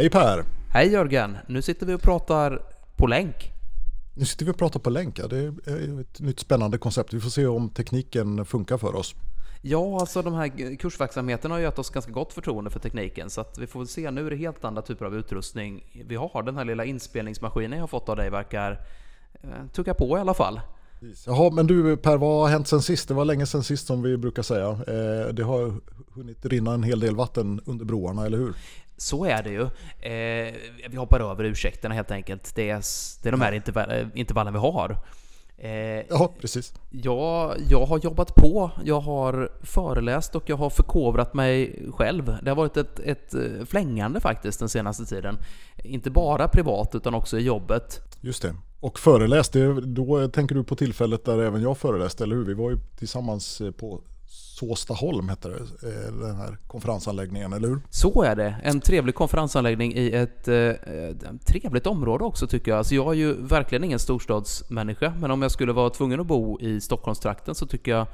Hej Per! Hej Jörgen! Nu sitter vi och pratar på länk. Nu sitter vi och pratar på länk. Ja. Det är ett nytt spännande koncept. Vi får se om tekniken funkar för oss. Ja, alltså de här kursverksamheterna har gett oss ganska gott förtroende för tekniken så att vi får se. Nu är det helt andra typer av utrustning vi har. Den här lilla inspelningsmaskinen jag har fått av dig verkar eh, tugga på i alla fall. Jaha, men du Per, vad har hänt sen sist? Det var länge sen sist som vi brukar säga. Eh, det har hunnit rinna en hel del vatten under broarna, eller hur? Så är det ju. Eh, vi hoppar över ursäkterna helt enkelt. Det är, det är de här intervall, intervallen vi har. Eh, ja, precis. Jag, jag har jobbat på, jag har föreläst och jag har förkovrat mig själv. Det har varit ett, ett eh, flängande faktiskt den senaste tiden. Inte bara privat utan också i jobbet. Just det. Och föreläst, då tänker du på tillfället där även jag föreläste, eller hur? Vi var ju tillsammans eh, på Såstaholm hette det, eh, den här konferensanläggningen, eller hur? Så är det. En trevlig konferensanläggning i ett eh, trevligt område också tycker jag. Alltså jag är ju verkligen ingen storstadsmänniska, men om jag skulle vara tvungen att bo i Stockholmstrakten så tycker jag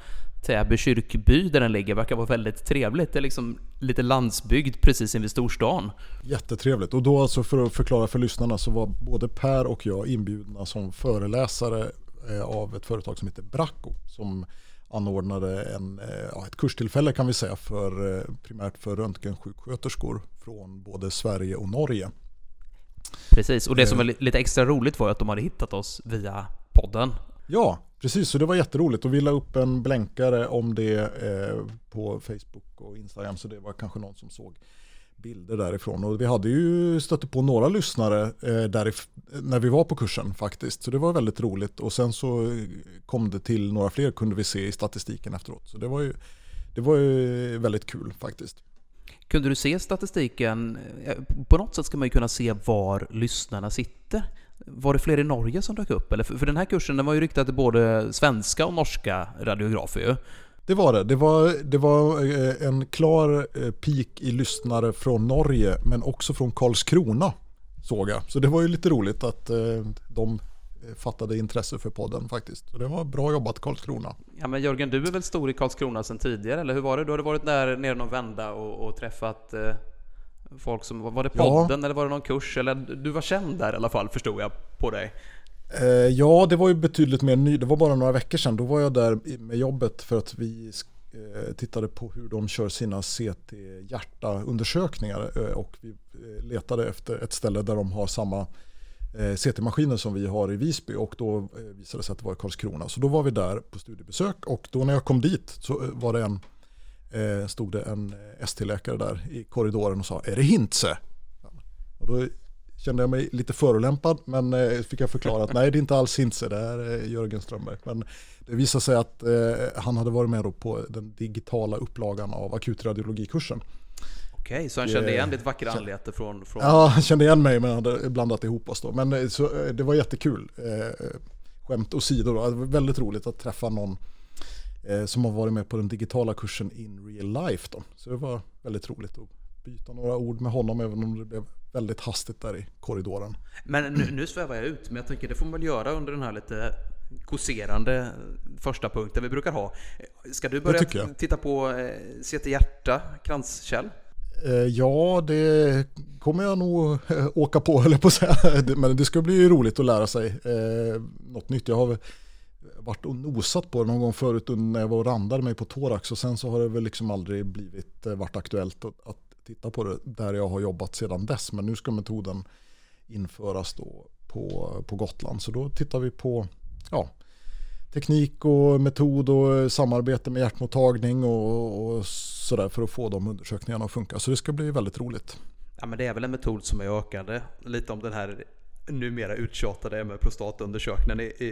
Täby kyrkby där den ligger verkar vara väldigt trevligt. Det är liksom lite landsbygd precis invid storstan. Jättetrevligt. Och då alltså för att förklara för lyssnarna så var både Per och jag inbjudna som föreläsare eh, av ett företag som heter Bracco som anordnade en, eh, ja, ett kurstillfälle kan vi säga för, eh, primärt för röntgensjuksköterskor från både Sverige och Norge. Precis, och det som är lite extra roligt var att de hade hittat oss via podden. Ja, precis. Så det var jätteroligt. Och vi la upp en blänkare om det eh, på Facebook och Instagram. Så det var kanske någon som såg bilder därifrån. Och vi hade ju stött på några lyssnare eh, när vi var på kursen faktiskt. Så det var väldigt roligt. Och sen så kom det till några fler kunde vi se i statistiken efteråt. Så det var ju, det var ju väldigt kul faktiskt. Kunde du se statistiken? Eh, på något sätt ska man ju kunna se var lyssnarna sitter. Var det fler i Norge som dök upp? Eller för, för den här kursen den var ju riktad till både svenska och norska radiografer. Det var det. Det var, det var eh, en klar eh, peak i lyssnare från Norge men också från Karlskrona såg jag. Så det var ju lite roligt att eh, de fattade intresse för podden faktiskt. Så det var bra jobbat Karlskrona. Ja men Jörgen, du är väl stor i Karlskrona sedan tidigare eller hur var det? Du hade varit där nere någon vända och, och träffat folk som, var det podden ja. eller var det någon kurs? Eller du var känd där i alla fall förstod jag på dig. Eh, ja, det var ju betydligt mer ny. Det var bara några veckor sedan. Då var jag där med jobbet för att vi eh, tittade på hur de kör sina CT-hjärtaundersökningar. Eh, och vi eh, letade efter ett ställe där de har samma CT-maskiner som vi har i Visby och då visade det sig att det var i Karlskrona. Så då var vi där på studiebesök och då när jag kom dit så var det en, stod det en ST-läkare där i korridoren och sa är det Hintze? Och då kände jag mig lite förolämpad men eh, fick jag förklara att nej det är inte alls Hintze, det är Jörgen Strömberg. Men det visade sig att eh, han hade varit med på den digitala upplagan av akutradiologikursen. Okej, så han kände igen ditt vackra anlete från, från... Ja, han kände igen mig men hade blandat ihop oss då. Men eh, så, det var jättekul. Skämt åsido då, det var väldigt roligt att träffa någon som har varit med på den digitala kursen in real life då. Så det var väldigt roligt att byta några ord med honom även om det blev väldigt hastigt där i korridoren. Men nu, nu svävar jag ut, men jag tänker det får man väl göra under den här lite kåserande första punkten vi brukar ha. Ska du börja titta på eh, Se till hjärta, kranskärl? Eh, ja, det kommer jag nog eh, åka på, eller på att säga. Men det ska bli roligt att lära sig något nytt. Jag har varit och nosat på det någon gång förut när jag var och randade mig på thorax och sen så har det väl liksom aldrig blivit varit aktuellt att titta på det där jag har jobbat sedan dess. Men nu ska metoden införas då på, på Gotland. Så då tittar vi på ja, teknik och metod och samarbete med hjärtmottagning och, och sådär för att få de undersökningarna att funka. Så det ska bli väldigt roligt. Ja men det är väl en metod som är ökande. Lite om den här numera uttjatade med prostatundersökningen i, i,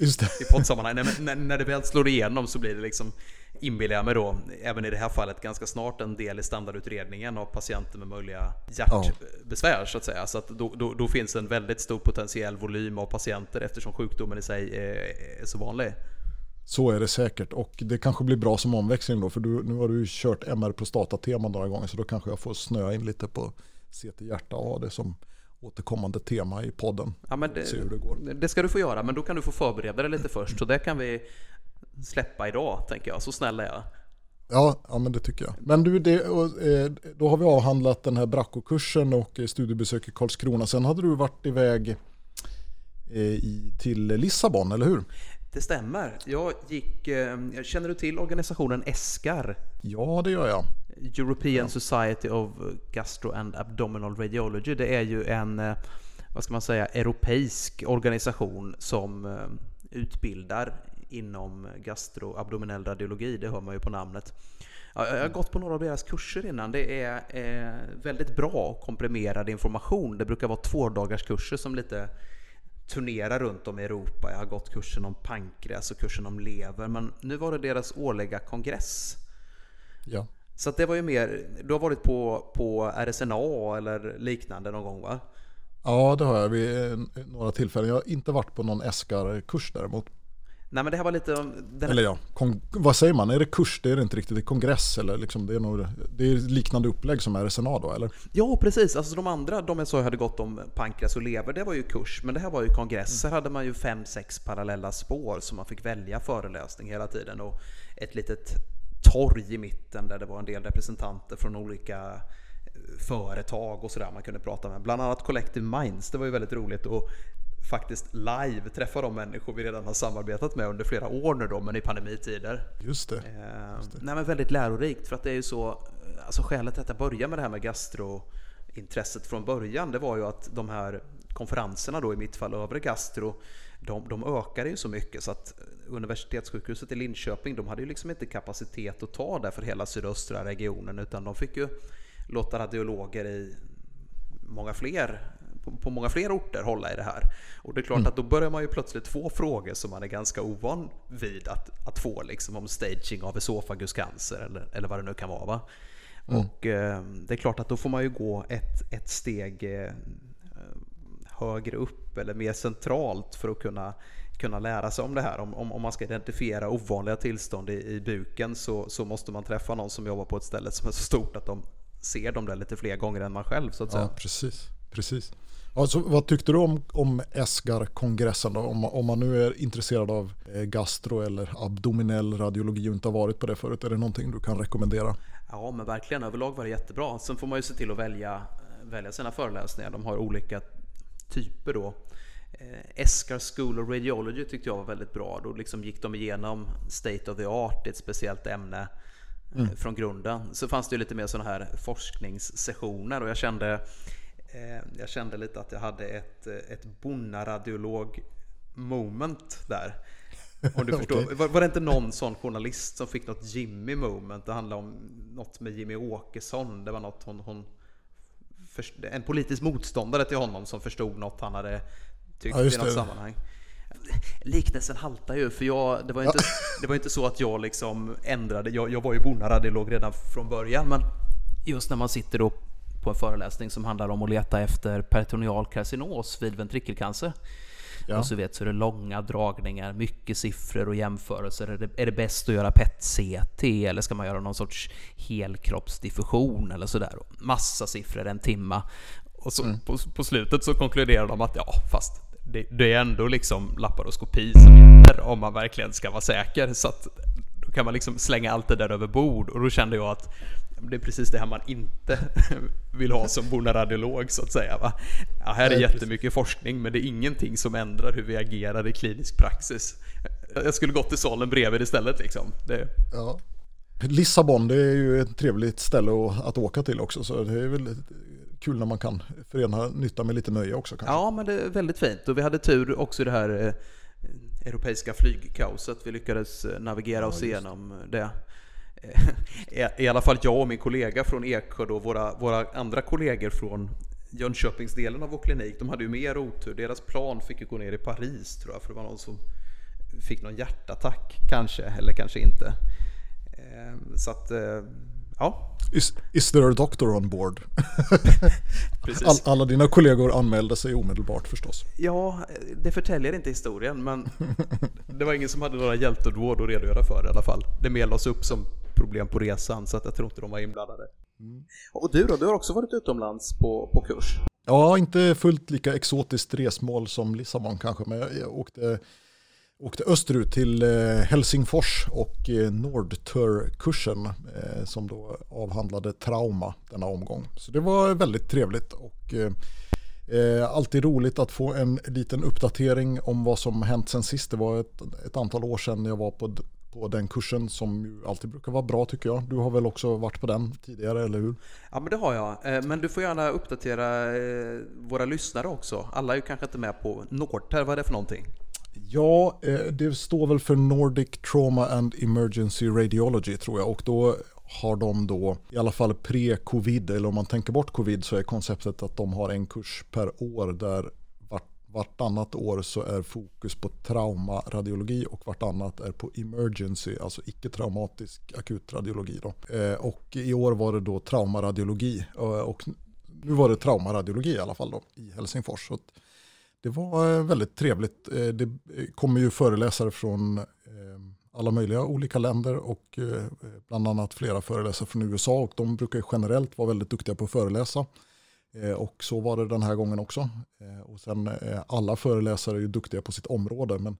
i, i poddsammanhang. När, när, när det väl slår igenom så blir det liksom inbillar jag mig då, även i det här fallet, ganska snart en del i standardutredningen av patienter med möjliga hjärtbesvär ja. så att säga. Så att då, då, då, finns en väldigt stor potentiell volym av patienter eftersom sjukdomen i sig är, är, så vanlig. Så är det säkert och det kanske blir bra som omväxling då för du, nu har du kört MR prostata-tema några gånger så då kanske jag får snöa in lite på CT hjärta och ha det som återkommande tema i podden. Ja, men det, det, det, ska du få göra, men då kan du få förbereda dig lite först. Så det kan vi släppa idag, tänker jag. Så snäll är jag. Ja, ja, men det tycker jag. Men du, det, eh, då har vi avhandlat den här Bracco-kursen och studiebesök i Karlskrona. Sen hade du varit iväg eh, i, till Lissabon, eller hur? Det stämmer. Jag gick, eh, känner du till organisationen ESCAR? Ja, det gör jag. European ja. Society of Gastro and Abdominal Radiology. Det är ju en, eh, vad ska man säga, europeisk organisation som eh, utbildar inom gastroabdominell radiologi, det hör man ju på namnet. Jag har gått på några av deras kurser innan. Det är eh, väldigt bra komprimerad information. Det brukar vara två kurser som lite turnerar runt om i Europa. Jag har gått kursen om pankreas och kursen om lever. Men nu var det deras årliga kongress. Ja. Så det var ju mer, du har varit på, på RSNA eller liknande någon gång va? Ja, det har jag vid några tillfällen. Jag har inte varit på någon Eskar-kurs däremot. Nej men det här var lite... Den... Eller ja, vad säger man? Är det kurs? Det är det inte riktigt. Det är kongress eller liksom, det är, nog, det är liknande upplägg som RSNA då eller? Ja precis, alltså de andra, de jag sa hade gått om pankreas och lever, det var ju kurs. Men det här var ju kongress. Mm. Här hade man ju fem, sex parallella spår som man fick välja föreläsning hela tiden. Och ett litet torg i mitten där det var en del representanter från olika eh, företag och sådär man kunde prata med. Bland annat Collective Minds, det var ju väldigt roligt. Och faktiskt live träffa de människor vi redan har samarbetat med under flera år nu då, men i pandemitider. Just det. Eh, Just det. Nej, men väldigt lärorikt för att det är ju så, alltså skälet till att jag började med det här med gastrointresset från början, det var ju att de här konferenserna då i mitt fall, övre gastro, de, de ökade ju så mycket så att universitetssjukhuset i Linköping, de hade ju liksom inte kapacitet att ta det för hela sydöstra regionen utan de fick ju låta radiologer i många fler på, många fler orter hålla i det här. Och det är klart mm. att då börjar man ju plötsligt få frågor som man är ganska ovan vid att, att få, liksom om staging av esofaguscancer eller, eller vad det nu kan vara. Va? Mm. Och eh, det är klart att då får man ju gå ett, ett steg eh, högre upp eller mer centralt för att kunna kunna lära sig om det här. Om, om, om man ska identifiera ovanliga tillstånd i, i buken så, så måste man träffa någon som jobbar på ett ställe som är så stort att de ser dem där lite fler gånger än man själv så att ja, säga. Precis, precis. Alltså, vad tyckte du om, om ESGAR-kongressen då? Om, om man nu är intresserad av eh, gastro eller abdominell radiologi och inte har varit på det förut, är det någonting du kan rekommendera? Ja, men verkligen. Överlag var det jättebra. Sen får man ju se till att välja, välja sina föreläsningar. De har olika typer då. Eh, Escar School of Radiology tyckte jag var väldigt bra. Då liksom gick de igenom State of the Art, ett speciellt ämne eh, mm. från grunden. Så fanns det ju lite mer sådana här forskningssessioner och jag kände Eh, jag kände lite att jag hade ett, eh, ett bonnaradiolog moment där. Om du förstår. okay. var, var, det inte någon sån journalist som fick något Jimmy moment? Det handlade om något med Jimmy Åkesson. Det var något hon, hon en politisk motståndare till honom som förstod något han hade tyckt ja, i något det. sammanhang. Liknelsen haltar ju, för jag, det, var inte, det var inte så att jag liksom ändrade. Jag, jag var ju bonnaradiolog redan från början, men just när man sitter då på en föreläsning som handlar om att leta efter peritoneal karcinos vid ventrikelcancer. Ja. Och så vet så är det långa dragningar, mycket siffror och jämförelser. Är det, är det bäst att göra PET-CT eller ska man göra någon sorts helkroppsdiffusion eller sådär? Massa siffror, en timma. Och så, mm. på, på, slutet så konkluderar de att ja, fast det, det är ändå liksom laparoskopi som gäller om man verkligen ska vara säker. Så att då kan man liksom slänga allt det där över bord. Och då kände jag att det är precis det här man inte vill ha som bonaradiolog så att säga. Va? Ja, här är jättemycket forskning men det är ingenting som ändrar hur vi agerar i klinisk praxis. Jag skulle gått till salen bredvid istället liksom. Det... Ja. Lissabon det är ju ett trevligt ställe att åka till också så det är väl kul när man kan förena nytta med lite nöje också. Kanske. Ja men det är väldigt fint och vi hade tur också i det här eh, europeiska flygkaoset. Vi lyckades eh, navigera ja, oss igenom det. i alla fall jag och min kollega från Eksjö och våra, våra andra kollegor från Jönköpingsdelen av vår klinik, de hade ju mer otur. Deras plan fick ju gå ner i Paris tror jag, för det var någon som fick någon hjärtattack kanske, eller kanske inte. Ehm, så att, eh, ja. Is, is there a doctor on board? All, alla dina kollegor anmälde sig omedelbart förstås. Ja, det förtäljer inte historien, men det var ingen som hade några hjältedåd att redogöra för i alla fall. Det medlades upp som problem på resan så att jag tror inte de var inblandade. Mm. Och du då, du har också varit utomlands på, på kurs? Ja, inte fullt lika exotiskt resmål som Lissabon kanske, men jag, jag åkte åkte österut till eh, Helsingfors och eh, Nordtur-kursen eh, som då avhandlade trauma denna omgång. Så det var väldigt trevligt och alltid roligt att få en liten uppdatering om vad som hänt sen sist. Det var ett, ett antal år sedan jag var på på den kursen som ju alltid brukar vara bra tycker jag. Du har väl också varit på den tidigare, eller hur? Ja, men det har jag. Men du får gärna uppdatera våra lyssnare också. Alla är ju kanske inte med på Nordtur, vad är det för någonting? Ja, eh, det står väl för Nordic Trauma and Emergency Radiology tror jag och då har de då i alla fall pre-covid eller om man tänker bort covid så är konceptet att de har en kurs per år där vartannat år så är fokus på traumaradiologi och vartannat är på emergency, alltså icke-traumatisk akutradiologi. Då. Eh, och i år var det då traumaradiologi eh, och nu var det traumaradiologi i alla fall då, i Helsingfors. Så det var eh, väldigt trevligt. Eh, det eh, kommer ju föreläsare från alla möjliga olika länder och bland annat flera föreläsare från USA och de brukar generellt vara väldigt duktiga på att föreläsa. Och så var det den här gången också. Och sen alla föreläsare är ju duktiga på sitt område. Men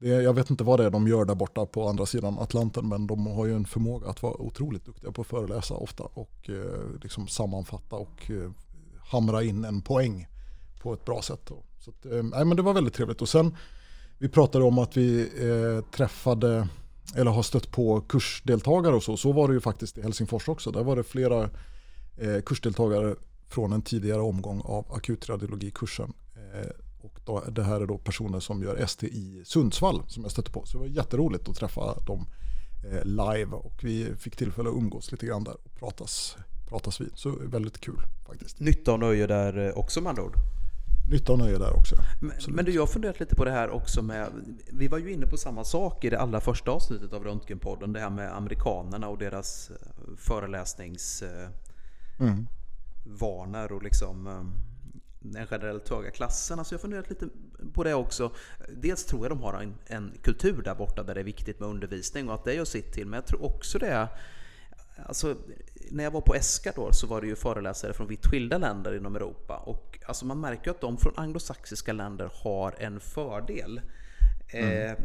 det, jag vet inte vad det är de gör där borta på andra sidan Atlanten. Men de har ju en förmåga att vara otroligt duktiga på att föreläsa ofta. Och liksom sammanfatta och hamra in en poäng på ett bra sätt. Så att, eh, nej, men det var väldigt trevligt. Och sen vi pratade om att vi eh, träffade eller har stött på kursdeltagare och så. Så var det ju faktiskt i Helsingfors också. Där var det flera eh, kursdeltagare från en tidigare omgång av akutradiologikursen. Eh, och då, det här är då personer som gör ST i Sundsvall som jag stötte på. Så det var jätteroligt att träffa dem eh, live och vi fick tillfälle att umgås lite grann där och pratas, pratas vid. Så väldigt kul faktiskt. Nytta och nöje där också med andra ord? Nytta och nöje där också. Men, men, du, jag har funderat lite på det här också med, vi var ju inne på samma sak i det allra första avsnittet av Röntgenpodden, det här med amerikanerna och deras föreläsnings... Mm vanor och liksom ehm, den generellt höga klassen. Alltså jag har funderat lite på det också. Dels tror jag de har en, en, kultur där borta där det är viktigt med undervisning och att det gör sitt till. Men jag tror också det är Alltså, när jag var på ESKA då så var det ju föreläsare från vitt skilda länder inom Europa och alltså man märker att de från anglosaxiska länder har en fördel. Mm. Eh,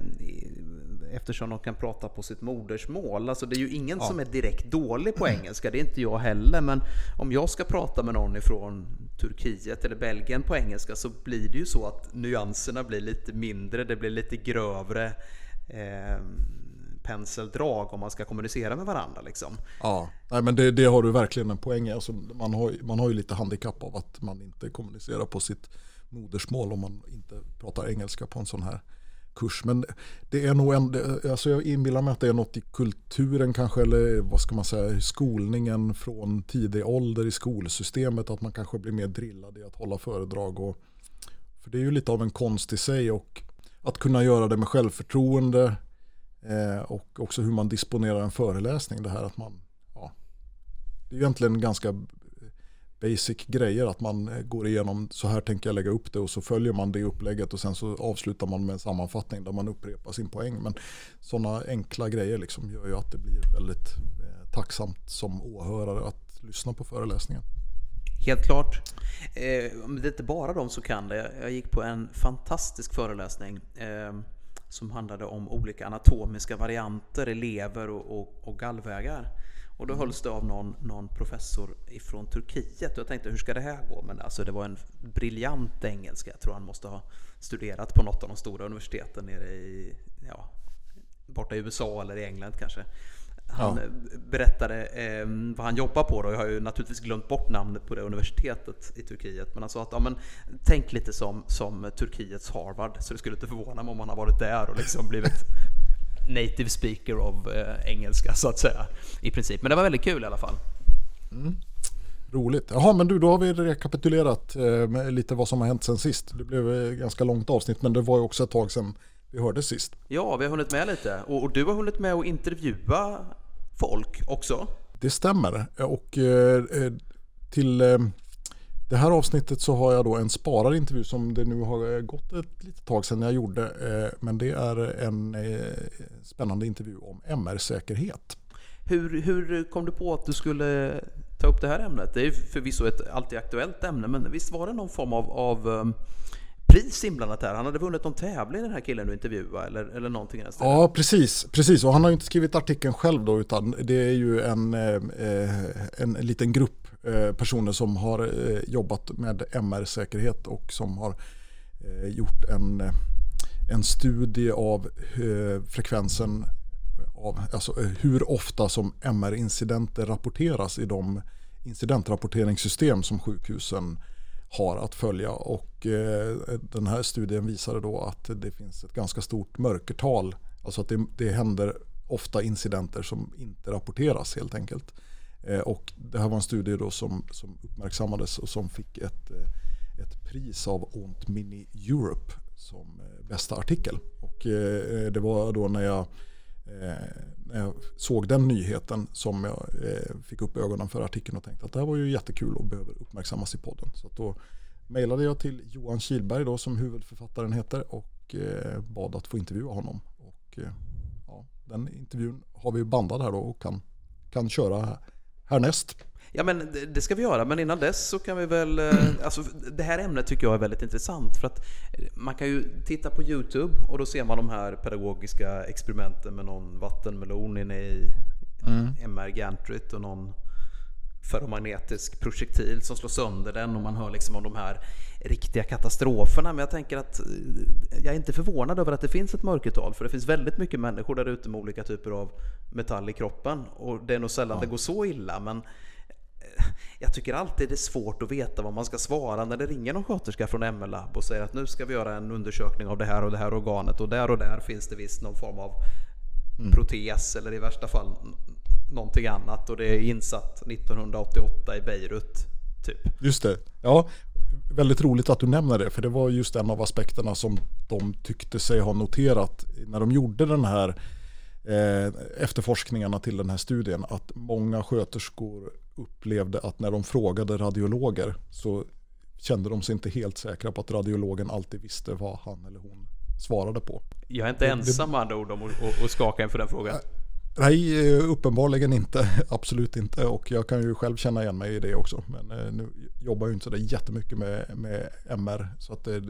eftersom de kan prata på sitt modersmål. Alltså det är ju ingen ja. som är direkt dålig på engelska, det är inte jag heller. Men om jag ska prata med någon ifrån Turkiet eller Belgien på engelska så blir det ju så att nyanserna blir lite mindre, det blir lite grövre eh, penseldrag om man ska kommunicera med varandra. Liksom. Ja, Nej, men det, det har du verkligen en poäng i. Alltså, man, har, man har ju lite handikapp av att man inte kommunicerar på sitt modersmål om man inte pratar engelska på en sån här kurs. Men det är nog en, alltså jag inbillar mig att det är något i kulturen kanske, eller vad ska man säga, skolningen från tidig ålder i skolsystemet, att man kanske blir mer drillad i att hålla föredrag. Och, för det är ju lite av en konst i sig och att kunna göra det med självförtroende eh, och också hur man disponerar en föreläsning. Det här att man, ja, det är egentligen ganska basic grejer. Att man eh, går igenom så här tänker jag lägga upp det och så följer man det upplägget och sen så avslutar man med en sammanfattning där man upprepar sin poäng. Men sådana enkla grejer liksom gör ju att det blir väldigt eh, tacksamt som åhörare att lyssna på föreläsningen. Helt klart. Eh, det är inte bara de som kan det. Jag gick på en fantastisk föreläsning eh, som handlade om olika anatomiska varianter i lever och, och, och gallvägar. Och då mm. hölls det av någon, någon professor ifrån Turkiet. Och jag tänkte hur ska det här gå? Men alltså det var en briljant engelska. Jag tror han måste ha studerat på något av de stora universiteten nere i, ja, borta i USA eller i England kanske. Han ja. berättade eh, vad han jobbar på då. Jag har ju naturligtvis glömt bort namnet på det universitetet i Turkiet. Men han sa att ja, men, tänk lite som, som Turkiets Harvard. Så det skulle inte förvåna mig om han har varit där och liksom blivit native speaker of eh, engelska så att säga. I princip. Men det var väldigt kul i alla fall. Mm. Roligt. Jaha, men du, då har vi rekapitulerat eh, lite vad som har hänt sen sist. Det blev ett ganska långt avsnitt, men det var ju också ett tag sedan vi hördes sist. Ja, vi har hunnit med lite. Och, och du har hunnit med att intervjua folk också. Det stämmer. Och eh, eh till eh, det här avsnittet så har jag då en spararintervju som det nu har gått ett litet tag sedan jag gjorde. Eh, men det är en eh, spännande intervju om MR-säkerhet. Hur, hur kom du på att du skulle ta upp det här ämnet? Det är förvisso ett alltid aktuellt ämne, men visst var det någon form av, av pris inblandat här. Han hade vunnit någon tävling den här killen du intervjuade eller, eller någonting. Ja, precis, precis. Och han har ju inte skrivit artikeln själv då utan det är ju en, eh, en liten grupp eh, personer som har eh, jobbat med MR-säkerhet och som har eh, gjort en, eh, en studie av eh, frekvensen av alltså, eh, hur ofta som MR-incidenter rapporteras i de incidentrapporteringssystem som sjukhusen har att följa. Och eh, den här studien visade då att det finns ett ganska stort mörkertal. Alltså att det, det händer ofta incidenter som inte rapporteras helt enkelt. Eh, och det här var en studie då som, som uppmärksammades och som fick ett, eh, ett pris av Ont Mini Europe som bästa artikel. Och det var då när jag jag såg den nyheten som jag eh, fick upp ögonen för artikeln och tänkte att det här var ju jättekul och behöver uppmärksammas i podden. Så då mejlade jag till Johan Kilberg då, som huvudförfattaren heter och eh, bad att få intervjua honom. Och, ja, den intervjun har vi bandad här då och kan, kan köra härnäst. Ja men det ska vi göra, men innan dess så kan vi väl... Eh, alltså, det här ämnet tycker jag är väldigt intressant för att man kan ju titta på Youtube och då ser man de här pedagogiska experimenten med någon vattenmelon inne i mm. MR Gantrit och någon ferromagnetisk projektil som slår sönder den och man hör liksom om de här riktiga katastroferna. Men jag tänker att eh, jag är inte förvånad över att det finns ett mörkertal för det finns väldigt mycket människor där ute med olika typer av metall i kroppen och det är nog sällan ja. det går så illa men jag tycker alltid det är svårt att veta vad man ska svara när det ringer någon sköterska från ML-lab och säger att nu ska vi göra en undersökning av det här och det här organet och där och där finns det visst någon form av mm. protes eller i värsta fall någonting annat och det är insatt 1988 i Beirut. Typ. Just det. Ja, väldigt roligt att du nämner det för det var just en av aspekterna som de tyckte sig ha noterat när de gjorde den här eh, efterforskningarna till den här studien att många sköterskor upplevde att när de frågade radiologer så kände de sig inte helt säkra på att radiologen alltid visste vad han eller hon svarade på. Jag är inte det, ensam med andra ord om att skaka inför den frågan. Nej, uppenbarligen inte. Absolut inte. Och jag kan ju själv känna igen mig i det också. Men eh, nu jobbar jag inte så där jättemycket med, med MR. Så att det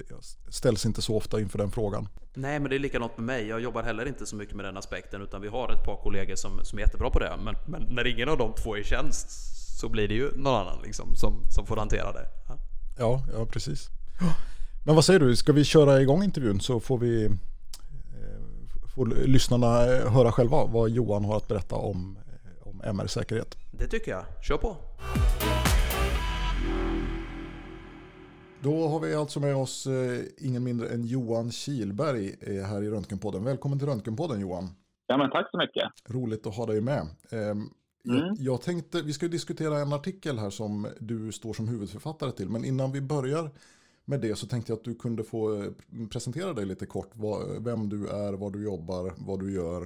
ställs inte så ofta inför den frågan. Nej, men det är likadant med mig. Jag jobbar heller inte så mycket med den aspekten. Utan vi har ett par kollegor som, som är jättebra på det. Men, men när ingen av de två är i tjänst så blir det ju någon annan liksom, som, som får hantera det. Ja. ja, ja precis. Men vad säger du, ska vi köra igång intervjun så får vi eh, får lyssnarna höra själva vad Johan har att berätta om, eh, om MR-säkerhet. Det tycker jag. Kör på! Då har vi alltså med oss eh, ingen mindre än Johan Kilberg här i Röntgenpodden. Välkommen till Röntgenpodden Johan. Ja, men tack så mycket. Roligt att ha dig med. Ehm, Mm. Jag, jag, tänkte, vi ska diskutera en artikel här som du står som huvudförfattare till. Men innan vi börjar med det så tänkte jag att du kunde få eh, presentera dig lite kort. Vem du är, vad du jobbar, vad du gör.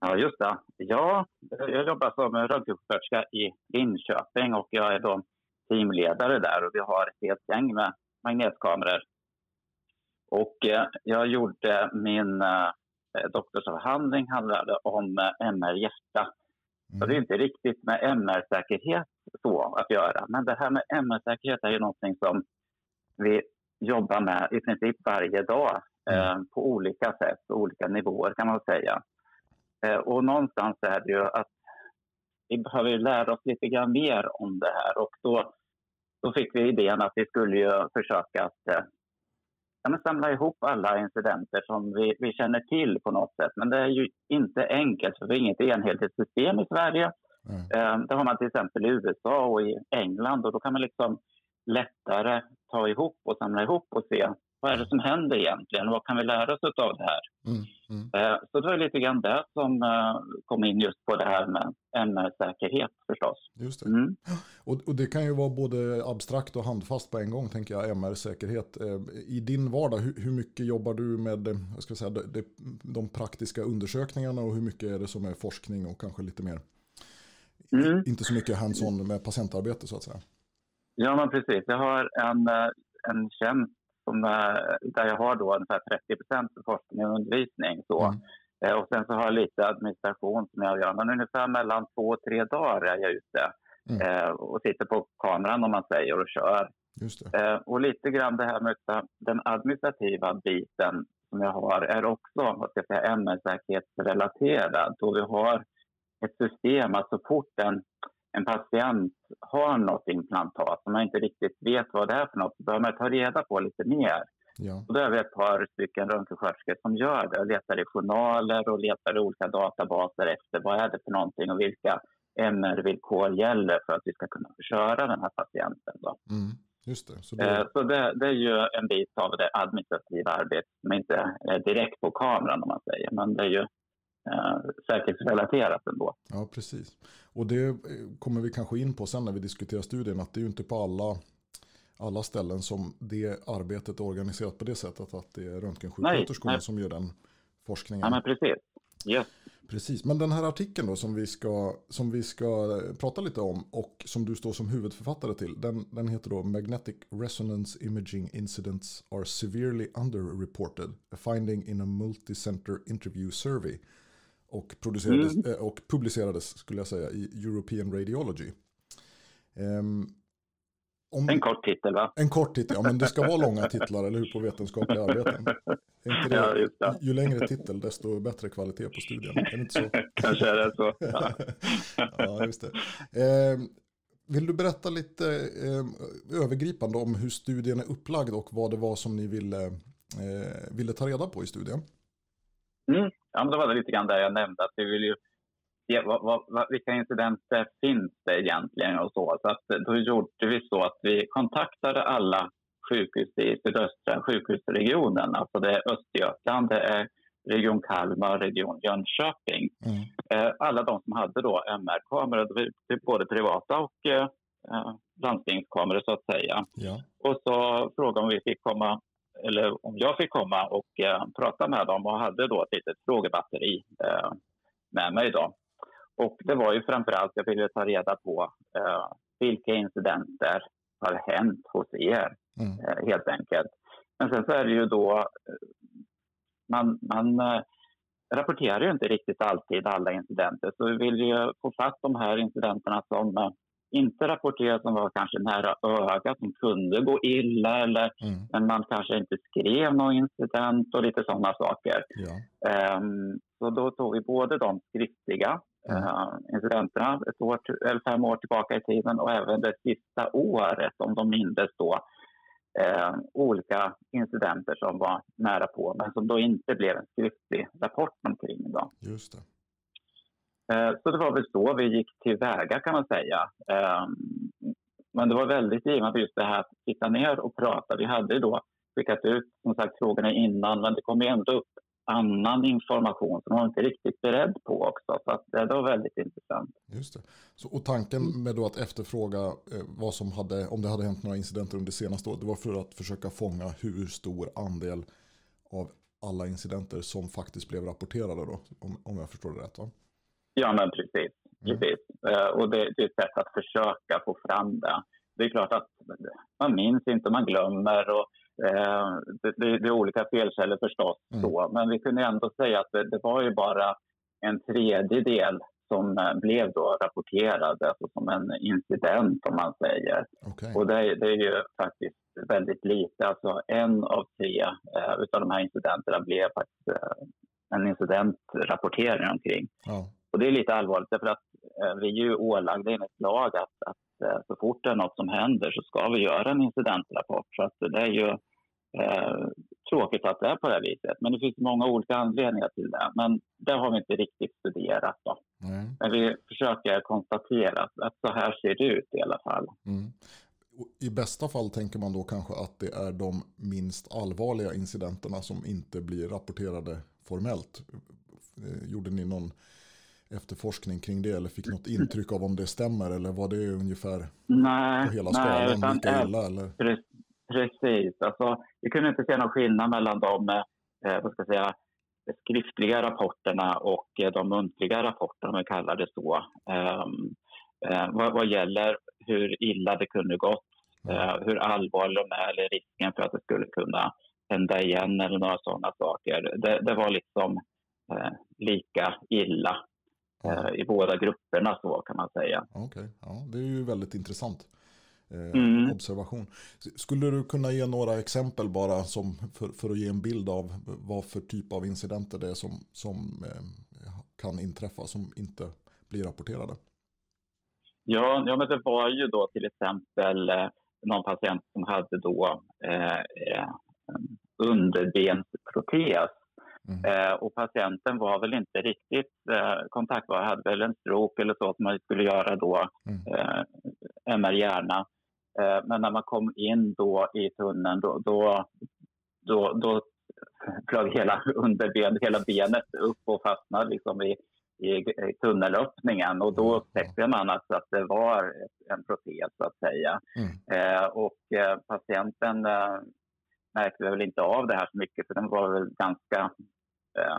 Ja, just det. Ja, jag jobbar som röntgensjuksköterska i Linköping och jag är då teamledare där och vi har ett helt gäng med magnetkameror. Och eh, jag gjorde min eh, doktorsavhandling handlade om MR-hjärta Mm. Det är inte riktigt med MR-säkerhet så att göra. Men det här med MR-säkerhet är ju någonting som vi jobbar med i princip varje dag mm. eh, på olika sätt, och olika nivåer kan man säga. Eh, och någonstans är det ju att vi behöver lära oss lite grann mer om det här och då, då fick vi idén att vi skulle ju försöka att eh, ja, men samla ihop alla incidenter som vi, vi känner till på något sätt. Men det är ju inte enkelt, för vi har inget enhetligt system i Sverige. Mm. Det har man till exempel i USA och i England och då kan man liksom lättare ta ihop och samla ihop och se vad är det som händer egentligen? Vad kan vi lära oss av det här? Mm, mm. Eh, så det var lite grann det som eh, kom in just på det här med MR-säkerhet förstås. Just det. Mm. Och, och, det kan ju vara både abstrakt och handfast på en gång, tänker jag, MR-säkerhet. Eh, I din vardag, hur, hur, mycket jobbar du med jag ska säga, de, de, praktiska undersökningarna och hur mycket är det som är forskning och kanske lite mer, mm. inte så mycket hands-on med patientarbete så att säga? Ja, men precis. Jag har en, en tjänst som, eh, där jag har då ungefär 30 för forskning och undervisning. Så. Mm. Eh, och sen så har jag lite administration som jag gör. Men ungefär mellan två och tre dagar är jag ute mm. Eh, och sitter på kameran om man säger och kör. Eh, och lite grann det här med den administrativa biten som jag har är också vad ska jag säga, MR-säkerhetsrelaterad. Då vi har ett system att så fort en, en patient har något implantat som man inte riktigt vet vad det är för något så behöver man ta reda på lite mer. Ja. Och då är vi ett par stycken röntgensköterskor som gör det. Letar i journaler och letar i olika databaser efter vad är det för någonting och vilka MR-villkor gäller för att vi ska kunna köra den här patienten. Då. Mm. Just det. Så, det... Eh, så det, det, är ju en bit av det administrativa arbetet som inte är direkt på kameran om man säger. Men det är ju eh, säkerhetsrelaterat ändå. Ja, precis. Och det eh, kommer vi kanske in på sen när vi diskuterar studien. Att det är ju inte på alla, alla ställen som det arbetet är organiserat på det sättet. Att det är röntgensjuksköterskorna som gör den forskningen. Ja, men precis. Yes. Precis, men den här artikeln då som vi, ska, som vi ska prata lite om och som du står som huvudförfattare till, den, den heter då Magnetic Resonance Imaging Incidents are severely underreported, a finding in a multicenter interview survey. Och, producerades, mm. eh, och publicerades, skulle jag säga, i European Radiology. Um, om, en kort titel va? En kort titel, ja men det ska vara långa titlar, eller hur, på vetenskapliga arbeten. Det, ja, Ju längre titel, desto bättre kvalitet på studien. Är det inte så? Kanske är det så. Ja, ja just det. Eh, vill du berätta lite eh, övergripande om hur studien är upplagd och vad det var som ni ville, eh, ville ta reda på i studien? Mm. Ja, men det var det lite grann där jag nämnde att vi vill ju se vad, vad, vad, vilka incidenter finns det egentligen och så. Så att då gjorde vi så att vi kontaktade alla sjukhus i sydöstra sjukhusregionen. Alltså det är Östergötland, det är Region Kalmar, Region Jönköping. Mm. Eh, alla de som hade då MR-kameror, både privata och eh, eh, landstingskameror så att säga. Ja. Och så frågade om vi fick komma eller om jag fick komma och eh, prata med dem och hade då ett litet frågebatteri eh, med mig. Då. Och det var ju framför allt, jag ville ta reda på eh, vilka incidenter har hänt hos er, mm. eh, helt enkelt. Men sen så är det ju då, eh, man, man eh, rapporterar ju inte riktigt alltid alla incidenter, så vi vill ju få fatt de här incidenterna som inte rapporteras som var kanske nära ögat, som kunde gå illa eller mm. men man kanske inte skrev någon incident och lite sådana saker. Ja. Um, så då tog vi både de skriftliga mm. uh, incidenterna ett år, eller fem år tillbaka i tiden och även det sista året, om de mindes då, uh, olika incidenter som var nära på men som då inte blev en skriftlig rapport omkring. Då. Just det. Eh, så det var väl så vi gick tillväga kan man säga. Ehm, men det var väldigt givande just det här att sitta ner och prata. Vi hade ju då skickat ut som sagt frågorna innan men det kom ju ändå upp annan information som man inte riktigt beredd på också. Så att eh, det var väldigt intressant. Just det. Så, och tanken med då att efterfråga eh, vad som hade, om det hade hänt några incidenter under det senaste året, det var för att försöka fånga hur stor andel av alla incidenter som faktiskt blev rapporterade då, om, om jag förstår det rätt va? Ja men precis, mm. precis. Mm. och det, det, är ett sätt att försöka få fram det. Det är klart att man minns inte, man glömmer och Eh, det, det, det, är olika felkällor förstås, mm. så, men vi kunde ändå säga att det, det, var ju bara en tredjedel som eh, blev då rapporterad, alltså som en incident om man säger. Okay. Och det, det, är ju faktiskt väldigt lite, alltså en av tre eh, utav de här incidenterna blev faktiskt eh, en incidentrapportering omkring. Ja. Och det är lite allvarligt därför att eh, vi är ju ålagda enligt lag att, att eh, så fort det är något som händer så ska vi göra en incidentrapport. Så att det är ju Eh, tråkigt att det är på det här viset, men det finns många olika anledningar till det. Men det har vi inte riktigt studerat. Då. Mm. Men vi försöker konstatera att så här ser det ut i alla fall. Mm. I bästa fall tänker man då kanske att det är de minst allvarliga incidenterna som inte blir rapporterade formellt. Eh, gjorde ni någon efterforskning kring det eller fick något intryck av om det stämmer eller var det ungefär nej, på hela skalan nej, lika illa? Eller? Precis. Alltså, vi kunde inte se någon skillnad mellan de eh, vad ska jag säga, skriftliga rapporterna och eh, de muntliga rapporterna, om vi kallar det så. Um, eh, vad, vad, gäller hur illa det kunde gått, eh, hur allvarlig de är eller risken för att det skulle kunna hända igen eller några sådana saker. Det, det var liksom eh, lika illa i båda grupperna så kan man säga. Okej, okay. ja, det är ju väldigt intressant. mm. observation. Skulle du kunna ge några exempel bara som för, för, att ge en bild av vad för typ av incidenter det är som, som kan inträffa som inte blir rapporterade? Ja, ja men det var ju då till exempel någon patient som hade då eh, underbensprotes. Mm. Eh, och patienten var väl inte riktigt eh, kontaktbar, hade väl en stroke eller så som man skulle göra då, mm. eh, MR-hjärna. Eh, men när man kom in då i tunneln då, då, då, då flög hela underbenet, hela benet upp och fastnade liksom i, i, tunnelöppningen och då mm. upptäckte man alltså att det var en protes så att säga. Mm. Eh, och eh, patienten eh, märkte väl inte av det här så mycket för den var väl ganska eh,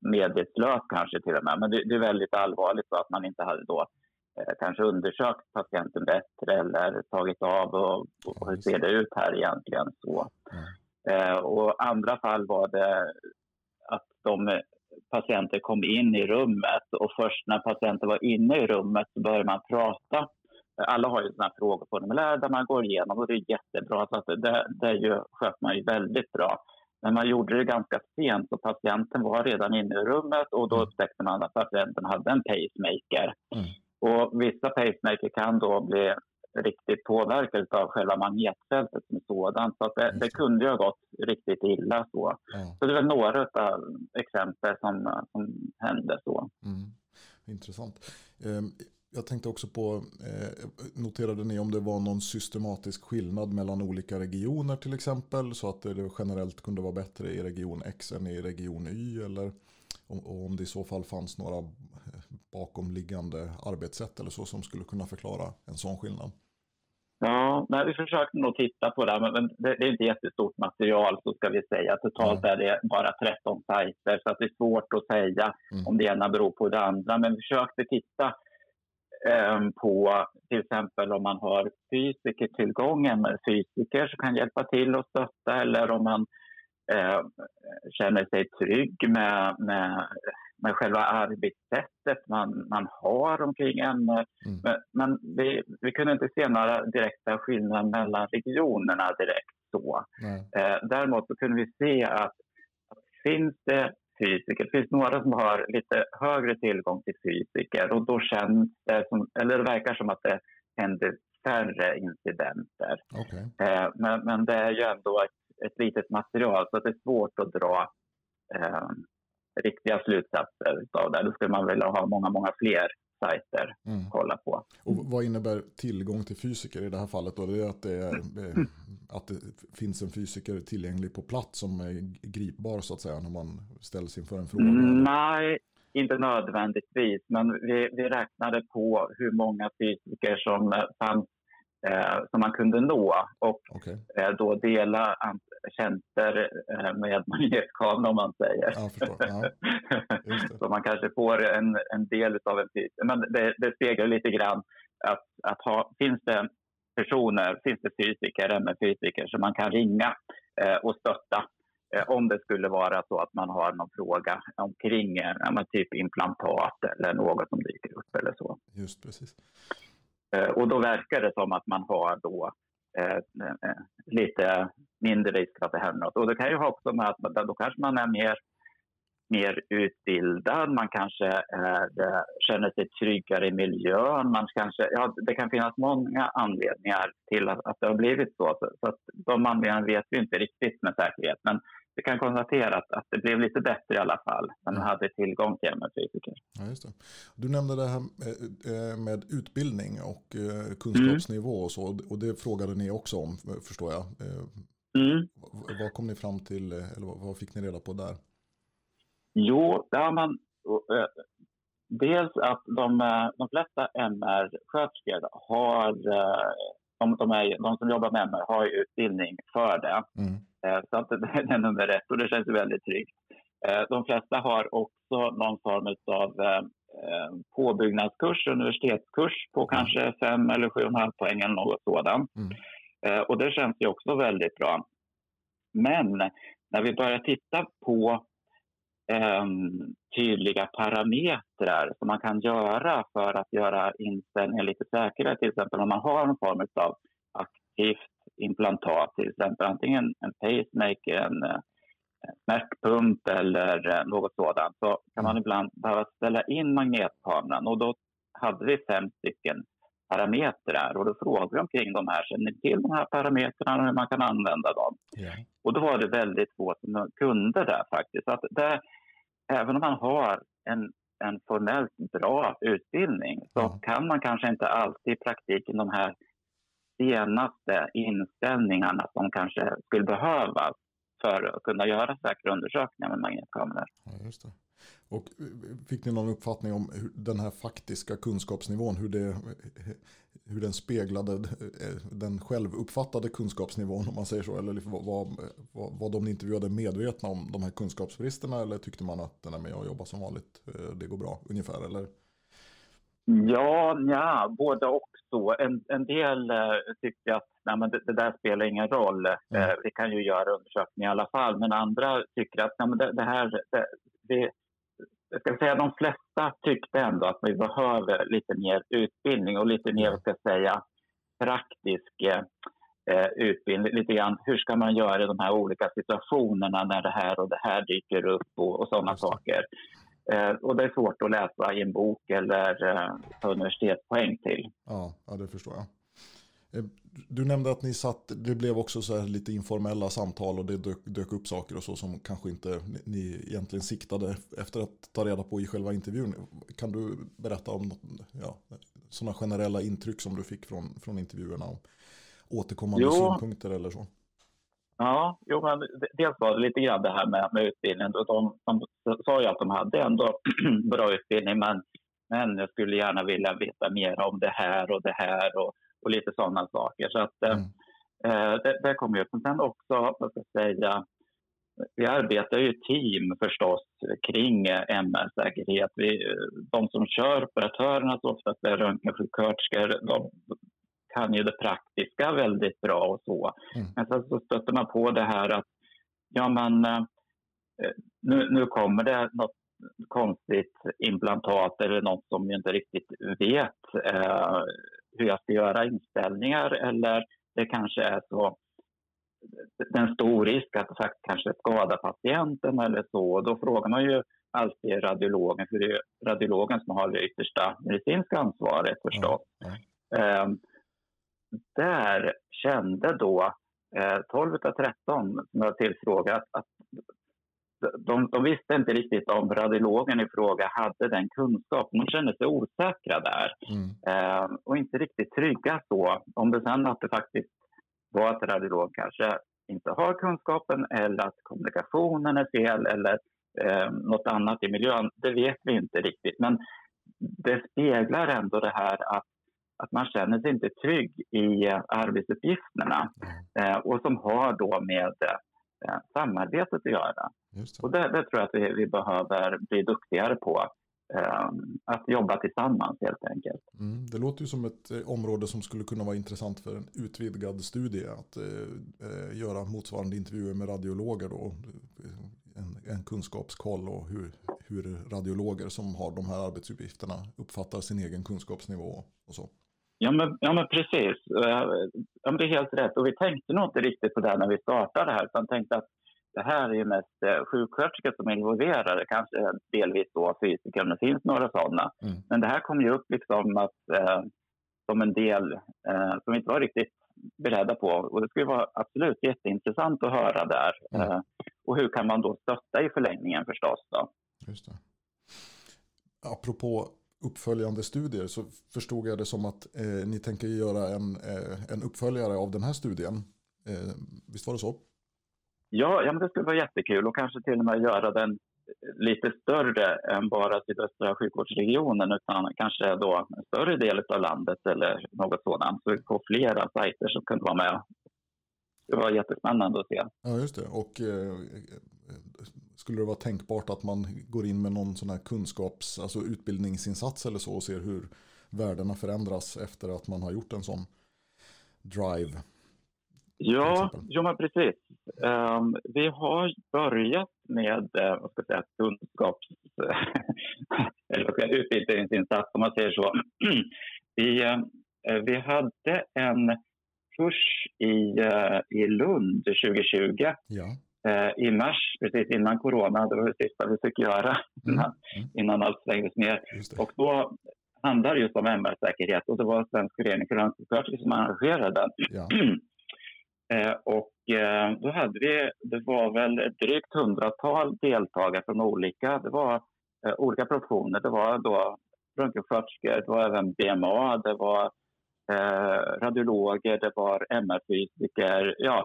medvetslös kanske till och med. Men det, det, är väldigt allvarligt så att man inte hade då eh, kanske undersökt patienten bättre eller tagit av och, och hur ser det ut här egentligen så. Eh, och andra fall var det att de patienter kom in i rummet och först när patienten var inne i rummet så började man prata alla har ju sådana frågeformulär där man går igenom och det är jättebra. Så att det, det ju, sköt man ju väldigt bra. Men man gjorde det ganska sent och patienten var redan inne i rummet och då mm. upptäckte man att patienten hade en pacemaker. Mm. Och vissa pacemaker kan då bli riktigt påverkade av själva magnetfältet som sådant. Så det, det kunde ju ha gått riktigt illa så. Mm. Så det är några av exempel som, som hände så. Mm. Intressant. Jag tänkte också på, eh, noterade ni om det var någon systematisk skillnad mellan olika regioner till exempel? Så att det generellt kunde vara bättre i region X än i region Y? Eller om, om det i så fall fanns några eh, bakomliggande arbetssätt eller så som skulle kunna förklara en sån skillnad? Ja, nej, vi försökte nog titta på det, men det, det är inte jättestort material så ska vi säga. Totalt mm. är det bara 13 sajter så att det är svårt att säga mm. om det ena beror på det andra. Men vi försökte titta på till exempel om man har fysikertillgång, med fysiker som kan hjälpa till och stötta eller om man eh, känner sig trygg med, med, med själva arbetssättet man, man har omkring ämnet. Mm. Men, men vi, vi kunde inte se några direkta skillnader mellan regionerna direkt så. Eh, däremot så kunde vi se att, att finns det fysiker. Det finns några som har lite högre tillgång till fysiker och då känns det som, eller det verkar som att det händer färre incidenter. Okay. Eh, men, men det är ju ändå ett, ett litet material så det är svårt att dra eh, riktiga slutsatser av det. Då skulle man vilja ha många, många fler sajter mm. kolla på. Och vad innebär tillgång till fysiker i det här fallet? Då? Det är att det, är, eh, att det finns en fysiker tillgänglig på plats som är gripbar så att säga när man ställs inför en fråga? Mm, nej, inte nödvändigtvis, men vi, vi räknade på hur många fysiker som fanns eh, som man kunde nå och okay. eh, då dela tjänster eh, med magnetkamera om man säger. Ja, så man kanske får en, en del av en tid. Men det, det speglar lite grann att, att ha, finns det personer, finns det fysiker, MR-fysiker som man kan ringa eh, och stötta eh, om det skulle vara så att man har någon fråga omkring eh, typ implantat eller något som dyker upp eller så. Just precis. Eh, och då verkar det som att man har då Eh, eh, lite mindre risk att det händer något. Och det kan ju ha också med att då kanske man är mer, mer utbildad, man kanske eh, är, känner sig tryggare i miljön. Man kanske, ja, det kan finnas många anledningar till att, att det har blivit så. Så, så att de anledningarna vet vi inte riktigt med säkerhet. Men vi kan konstatera att, att det blev lite bättre i alla fall när man hade tillgång till MR-fysiker. Ja, just det. Du nämnde det här med, med utbildning och eh, kunskapsnivå och så. Och det frågade ni också om, förstår jag. Eh, mm. Vad kom ni fram till, eller vad fick ni reda på där? Jo, där man... Dels att de, de flesta MR-sköterskor har... De, de, är, de som jobbar med MR har utbildning för det. Mm. Eh, så att det är nummer ett och det känns väldigt tryggt. Eh, de flesta har också någon form av eh, påbyggnadskurs, universitetskurs på kanske fem eller sju och en halv poäng eller något sådant. Mm. Och det känns ju också väldigt bra. Men när vi börjar titta på um, tydliga parametrar som man kan göra för att göra inställningen lite säkrare, till exempel om man har en form av aktivt implantat, till exempel antingen en pacemaker, en, smärtpump eller eh, något sådant, så kan man ibland behöva ställa in magnetkameran och då hade vi fem stycken parametrar och då frågade vi omkring de här, känner ni till de här parametrarna och hur man kan använda dem? Yeah. Och då var det väldigt få som kunde det faktiskt. Så att det, även om man har en, en formellt bra utbildning så mm. kan man kanske inte alltid i praktiken de här senaste inställningarna som kanske skulle behövas för att kunna göra säkra undersökningar med magnetkameror. Ja. Och fick ni någon uppfattning om den här faktiska kunskapsnivån, hur, det, hur den speglade den självuppfattade kunskapsnivån om man säger så? Eller var, var, var de intervjuade medvetna om de här kunskapsbristerna eller tyckte man att den är med och jobba som vanligt, eh, det går bra ungefär? Eller? Ja, ja, både och så. En, en del eh, tyckte att nej, men det, det, där spelar ingen roll. Mm. Eh, vi kan ju göra undersökningar i alla fall. Men andra tycker att nej, men det, det här... Det, det, jag ska säga de flesta tyckte ändå att vi behöver lite mer utbildning och lite mer, ska säga, praktisk eh, utbildning. Lite grann, hur ska man göra i de här olika situationerna när det här och det här dyker upp och, och sådana saker. Eh, och det är svårt att läsa i en bok eller eh, universitetspoäng till. Ja, ja, det förstår jag. Eh, du nämnde att ni satt, det blev också så lite informella samtal och det dök, dök, upp saker och så som kanske inte ni egentligen siktade efter att ta reda på i själva intervjun. Kan du berätta om ja, sådana generella intryck som du fick från, från intervjuerna? Om återkommande jo. synpunkter eller så? Ja, jo, men dels var det lite grann det här med, med utbildningen. De, de, sa ju att de hade ändå bra utbildning, men, men jag skulle gärna vilja veta mer om det här och det här och, och lite sådana saker. Så att, mm. eh, det, det kom ju. Men sen också, vad ska jag säga, vi arbetar ju i team förstås kring MR-säkerhet. de som kör operatörerna, så oftast är röntgensjuksköterskor, de, kan ju det praktiska väldigt bra och så. Mm. Men sen så stöter man på det här att ja, men, eh, nu, nu kommer det något konstigt implantat eller något som vi inte riktigt vet eh, hur jag ska göra inställningar eller det kanske är så en stor risk att det faktiskt kanske skadar patienten eller så. Då frågar man ju alltid radiologen, för det är radiologen som har det yttersta medicinska ansvaret förstås. Mm. Mm där kände då eh, 12 av 13 som jag tillfrågat att de, de, visste inte riktigt om radiologen i fråga hade den kunskapen. De kände sig osäkra där mm. eh, och inte riktigt trygga så. Om det sen att det faktiskt var att radiolog kanske inte har kunskapen eller att kommunikationen är fel eller eh, något annat i miljön, det vet vi inte riktigt. Men det speglar ändå det här att att man känner sig inte trygg i eh, arbetsuppgifterna mm. eh, och som har då med eh, samarbetet att göra. Det. Och det, det, tror jag att vi, vi behöver bli duktigare på. Eh, att jobba tillsammans helt enkelt. Mm, det låter ju som ett eh, område som skulle kunna vara intressant för en utvidgad studie. Att eh, göra motsvarande intervjuer med radiologer då. En, en kunskapskoll och hur, hur radiologer som har de här arbetsuppgifterna uppfattar sin egen kunskapsnivå och så. Ja men, ja, men precis. Ja, men det är helt rätt. Och vi tänkte nog inte riktigt på det när vi startade det här. Utan tänkte att det här är ju mest eh, sjuksköterskor som är involverade. Kanske delvis då fysiker om det finns några sådana. Mm. Men det här kom ju upp liksom att, eh, som en del eh, som vi inte var riktigt beredda på. Och det skulle vara absolut jätteintressant att höra där. Mm. Eh, och hur kan man då stötta i förlängningen förstås. Då? Just det. Apropå uppföljande studier så förstod jag det som att eh, ni tänker göra en, eh, en uppföljare av den här studien. Eh, visst var det så? Ja, ja men det skulle vara jättekul och kanske till och med göra den lite större än bara sydöstra sjukvårdsregionen utan kanske då en större del av landet eller något sådant. Så vi får flera sajter som kunde vara med. Det var jättespännande att se. Ja, just det. Och eh, skulle det vara tänkbart att man går in med någon sån här kunskaps, alltså utbildningsinsats eller så och ser hur värdena förändras efter att man har gjort en sån drive? Ja, ja men precis. Um, vi har börjat med uh, vad ska jag säga, kunskaps eller vad ska jag, utbildningsinsats om man säger så. vi, uh, vi hade en kurs i, uh, i Lund 2020. Ja. Uh, I mars, precis innan corona. Det var det sista vi fick göra mm. innan, mm. innan allt stängdes ner. Och då handlar det just om MR-säkerhet och det var Svensk förening för som arrangerade den. Ja. Eh, och då hade vi, det var väl ett drygt hundratal deltagare från olika, det var olika professioner. Det var då röntgensköterskor, det var även BMA, det var eh, radiologer, det var MR-fysiker, ja, eh,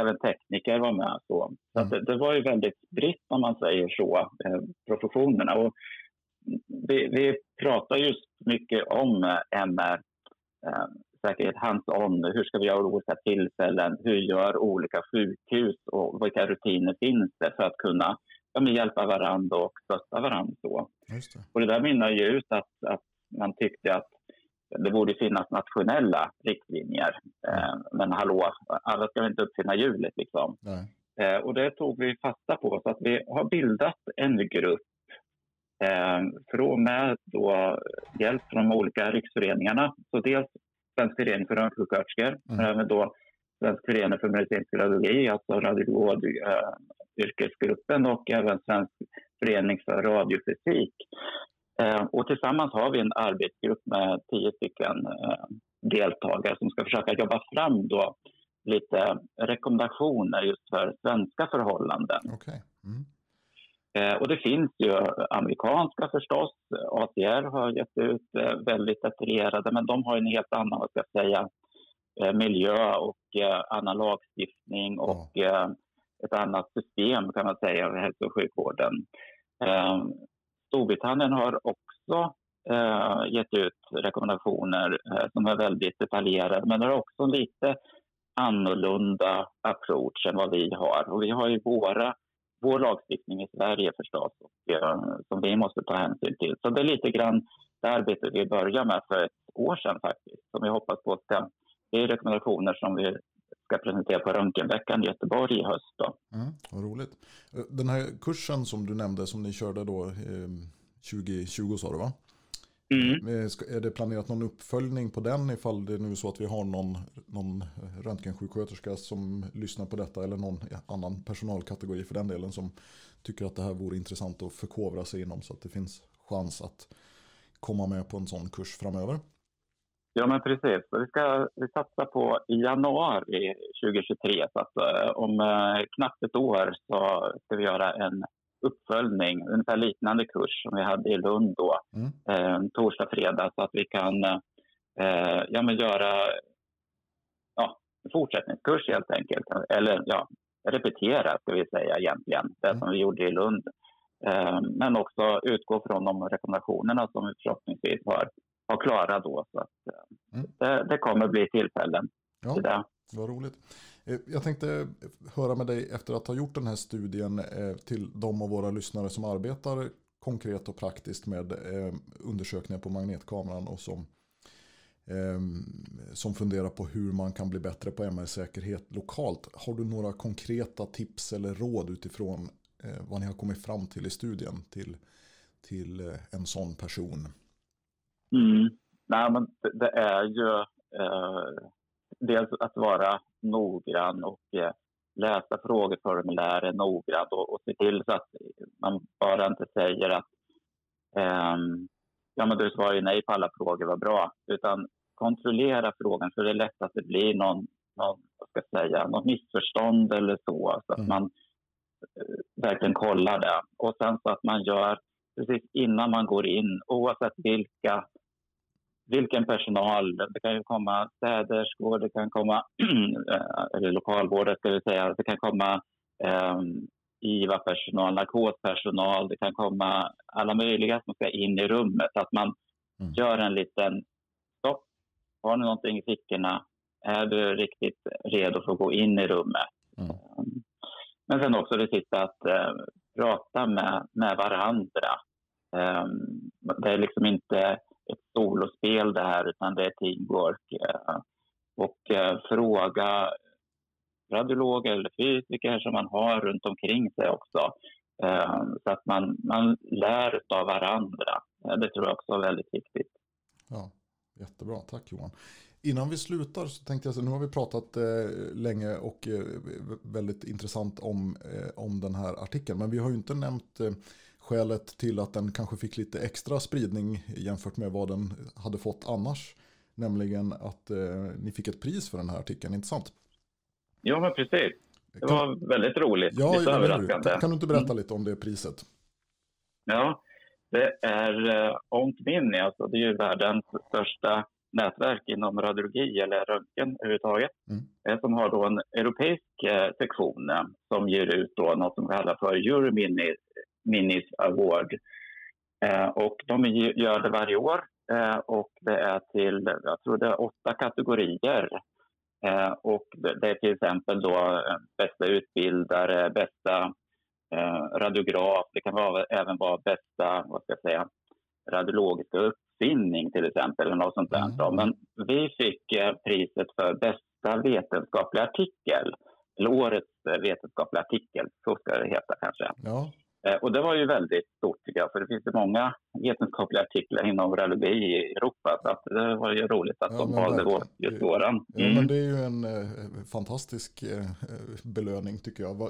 även tekniker var med. Så, mm. det, det, var ju väldigt spritt om man säger så, eh, professionerna. Och vi, vi pratar just mycket om MR, eh, säkerhet hands-on. Hur ska vi göra olika tillfällen? Hur gör olika sjukhus och vilka rutiner finns det för att kunna ja, hjälpa varandra och stötta varandra. Så. Det. Och det där mynnar ju ut att, att man tyckte att det borde finnas nationella riktlinjer. Eh, men hallå, alla ska väl inte uppfinna hjulet liksom. Eh, och det tog vi fasta på så att vi har bildat en grupp eh, från med då hjälp från de olika riksföreningarna. Så dels Svensk förening för röntgensjuksköterskor, mm. men även då Svensk förening för medicinsk radiologi, alltså radiologyrkesgruppen och även Svensk förening för radiofysik. Eh, och tillsammans har vi en arbetsgrupp med tio stycken eh, deltagare som ska försöka jobba fram då lite rekommendationer just för svenska förhållanden. Okay. Mm. Eh, och det finns ju amerikanska förstås. ACR har gett ut väldigt detaljerade, men de har en helt annan, vad ska jag säga, miljö och annan lagstiftning och mm. ett annat system kan man säga av hälso och sjukvården. Storbritannien har också eh, gett ut rekommendationer eh, som är väldigt detaljerade men det har också lite annorlunda approach än vad vi har. Och vi har ju våra, vår lagstiftning i Sverige förstås och, eh, som vi måste ta hänsyn till. Så det är lite grann det arbetet vi började med för ett år sedan faktiskt som vi hoppas på ska det är rekommendationer som vi ska presentera på Röntgenveckan i Göteborg i höst. Då. Mm, vad roligt. Den här kursen som du nämnde som ni körde då eh, 2020 sa du va? Mm. Eh, är det planerat någon uppföljning på den ifall det nu är så att vi har någon, någon röntgensjuksköterska som lyssnar på detta eller någon annan personalkategori för den delen som tycker att det här vore intressant att förkovra sig inom så att det finns chans att komma med på en sån kurs framöver? Ja, men precis. Vi ska vi satsa på januari 2023. Så att, eh, om eh, knappt ett år så ska vi göra en uppföljning, ungefär liknande kurs som vi hade i Lund då, mm. eh, torsdag, fredag, så att vi kan eh, ja, men göra ja, en fortsättningskurs helt enkelt. Eller ja, repetera ska vi säga egentligen, det mm. som vi gjorde i Lund. Eh, men också utgå från de rekommendationerna som vi förhoppningsvis har vara klara då. Så att, eh, mm. det, det, kommer bli tillfällen ja, till det. Vad roligt. Eh, jag tänkte höra med dig efter att ha gjort den här studien eh, till de av våra lyssnare som arbetar konkret och praktiskt med undersökningar på magnetkameran och som, som funderar på hur man kan bli bättre på MR-säkerhet lokalt. Har du några konkreta tips eller råd utifrån vad ni har kommit fram till i studien till, till en sån person? Mm. Nej, men det är ju eh, dels att vara noggrann och eh, läsa frågeformulären noggrant och, och se till så att man bara inte säger att eh, ja, men du svarar ju nej på alla frågor, vad bra. Utan kontrollera frågan, för det är lätt att det blir någon, någon vad ska jag säga, något missförstånd eller så. Så att mm. man eh, verkligen kollar det. Och sen så att man gör precis innan man går in, oavsett vilka vilken personal. Det kan ju komma städerskor, det kan komma, eller lokalvårdare ska vi säga, det kan komma eh, IVA-personal, narkospersonal, det kan komma alla möjliga som ska in i rummet. Att man mm. gör en liten stopp. Har ni någonting i fickorna? Är du riktigt redo för att gå in i rummet? Mm. Ehm, men sen också det sista att eh, prata med, med varandra. Eh, det är liksom inte ett solospel det här, utan det är teamwork. Eh, och eh, fråga radiologer eller fysiker som man har runt omkring sig också. Eh, så att man, man lär av varandra. Det tror jag också är väldigt viktigt. Ja, Jättebra, tack Johan. Innan vi slutar så tänkte jag så nu har vi pratat eh, länge och eh, väldigt intressant om, eh, om den här artikeln. Men vi har ju inte nämnt skälet till att den kanske fick lite extra spridning jämfört med vad den hade fått annars. Nämligen att eh, ni fick ett pris för den här artikeln, inte sant? Ja, men precis. Det var väldigt roligt. Ja, lite överraskande. Kan, kan, du inte berätta mm. lite om det priset? Ja, det är eh, ONT Mini, alltså det är ju världens största nätverk inom radiologi eller röntgen överhuvudtaget. Mm. Eh, som har då en europeisk eh, sektion eh, som ger ut då något som kallas för Euromini Minis Award. Eh, och de gör det varje år eh, och det är till, jag tror det är åtta kategorier. Eh, och det är till exempel då bästa utbildare, bästa radiograf, det kan vara, även vara bästa, vad ska jag säga, radiologiska uppfinning till exempel, eller något sånt där. Mm. Men vi fick priset för bästa vetenskapliga artikel, eller årets vetenskapliga artikel, så ska det heta kanske. Ja. Eh, och det var ju väldigt stort tycker jag, för det finns ju många vetenskapliga artiklar inom radiologi i Europa. Så det var ju roligt att ja, de valde vår, just våran. Mm. Ja, men det är ju en eh, fantastisk eh, belöning tycker jag. Va,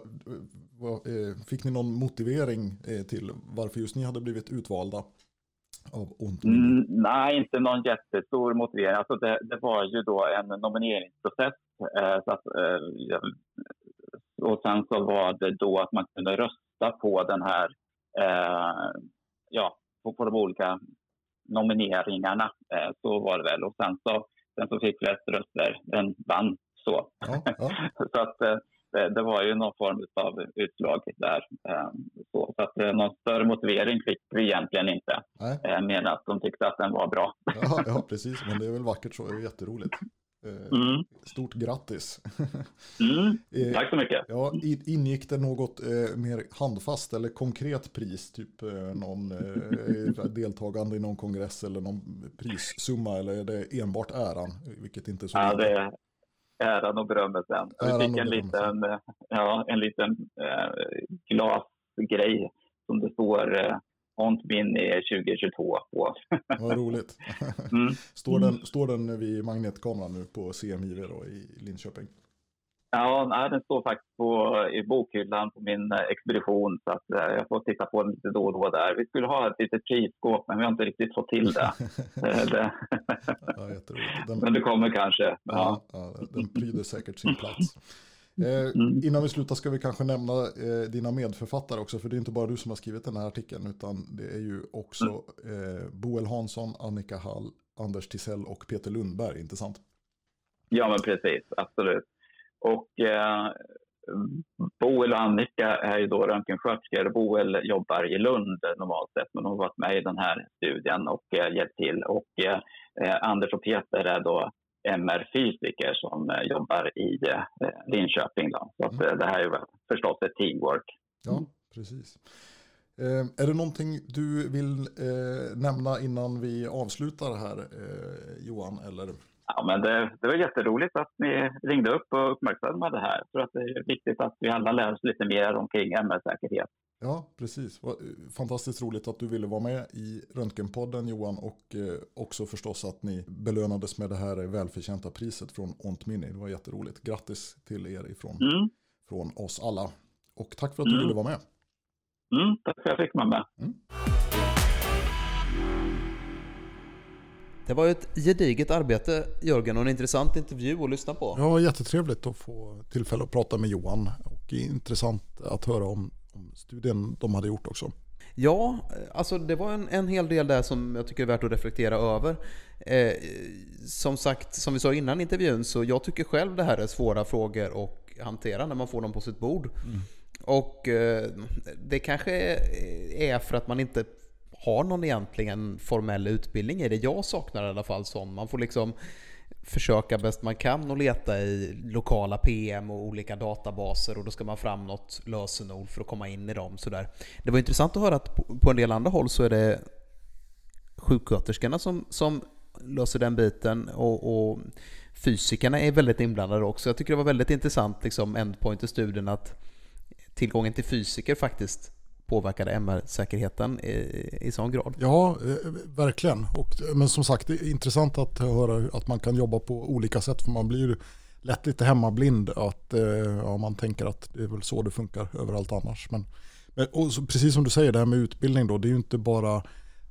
va, eh, fick ni någon motivering eh, till varför just ni hade blivit utvalda? Av mm, nej, inte någon jättestor motivering. Alltså det, det var ju då en nomineringsprocess. Eh, så att, och sen så var det då att man kunde rösta rösta på den här, eh, ja, på, på de olika nomineringarna. Eh, så var det väl. Och sen så, sen så fick flest röster, den vann så. Ja, ja. så att eh, det, var ju någon form av utslag där. Eh, så, så att eh, någon större motivering fick vi egentligen inte. Nej. Mer att de tyckte att den var bra. ja, ja, precis. Men det är väl vackert så. Det är jätteroligt. Eh, mm. Stort grattis! Mm. Eh, Tack så mycket! Ja, ingick det något eh, mer handfast eller konkret pris? Typ någon deltagande i någon kongress eller någon prissumma? Eller är det enbart äran? Vilket inte är så ja, det är äran och berömmelsen. Vi fick en liten, ja, en liten äh, glasgrej som det står Ontmin är 2022 på. Vad roligt. Mm. står, den, står den vid magnetkameran nu på CMIV då i Linköping? Ja, nej, den står faktiskt på, i bokhyllan på min eh, expedition så att eh, jag får titta på den lite då och då där. Vi skulle ha ett litet prisskåp men vi har inte riktigt fått till det. Eh, ja, den, men det kommer kanske. Ja. Ja, ja, den pryder säkert sin plats. Eh, mm. Innan vi slutar ska vi kanske nämna eh, dina medförfattare också, för det är inte bara du som har skrivit den här artikeln, utan det är ju också eh, Boel Hansson, Annika Hall, Anders Tisell och Peter Lundberg, inte sant? Ja, men precis, absolut. Och eh, Boel och Annika är ju då röntgensköterskor. Boel jobbar i Lund normalt sett, men hon har varit med i den här studien och eh, hjälpt till. Och eh, Anders och Peter är då MR-fysiker som eh, jobbar i eh, Linköping. Då. Så att, mm. det här är väl förstås ett teamwork. Ja, precis. Eh, är det någonting du vill eh, nämna innan vi avslutar här, eh, Johan? Eller? Ja, men det, det var jätteroligt att ni ringde upp och uppmärksammade det här. För att det är viktigt att vi alla lär oss lite mer omkring MR-säkerhet. Ja, precis. Fantastiskt roligt att du ville vara med i Röntgenpodden Johan och eh, också förstås att ni belönades med det här välförtjänta priset från Ont Mini. Det var jätteroligt. Grattis till er ifrån mm. från oss alla. Och tack för att du mm. ville vara med. Mm, tack för att jag fick vara med. Mm. Det var ett gediget arbete Jörgen och en intressant intervju att lyssna på. Ja, jättetrevligt att få tillfälle att prata med Johan och intressant att höra om studien de hade gjort också. Ja, alltså det var en, en hel del där som jag tycker är värt att reflektera över. Eh, som sagt, som vi sa innan intervjun, så jag tycker själv det här är svåra frågor att hantera när man får dem på sitt bord. Mm. Och eh, det kanske är för att man inte har någon egentligen formell utbildning i det. Jag saknar i alla fall sån. Man får liksom försöka bäst man kan och leta i lokala PM och olika databaser och då ska man fram något lösenord för att komma in i dem. Sådär. Det var intressant att höra att på en del andra håll så är det sjuksköterskorna som, som löser den biten och, och fysikerna är väldigt inblandade också. Jag tycker det var väldigt intressant liksom, endpoint i studien att tillgången till fysiker faktiskt påverkade MR-säkerheten i, i sån grad. Ja, eh, verkligen. Och, men som sagt, det är intressant att höra att man kan jobba på olika sätt. För man blir lätt lite hemmablind. Att, eh, ja, man tänker att det är väl så det funkar överallt annars. Men, men och precis som du säger, det här med utbildning då. Det är ju inte bara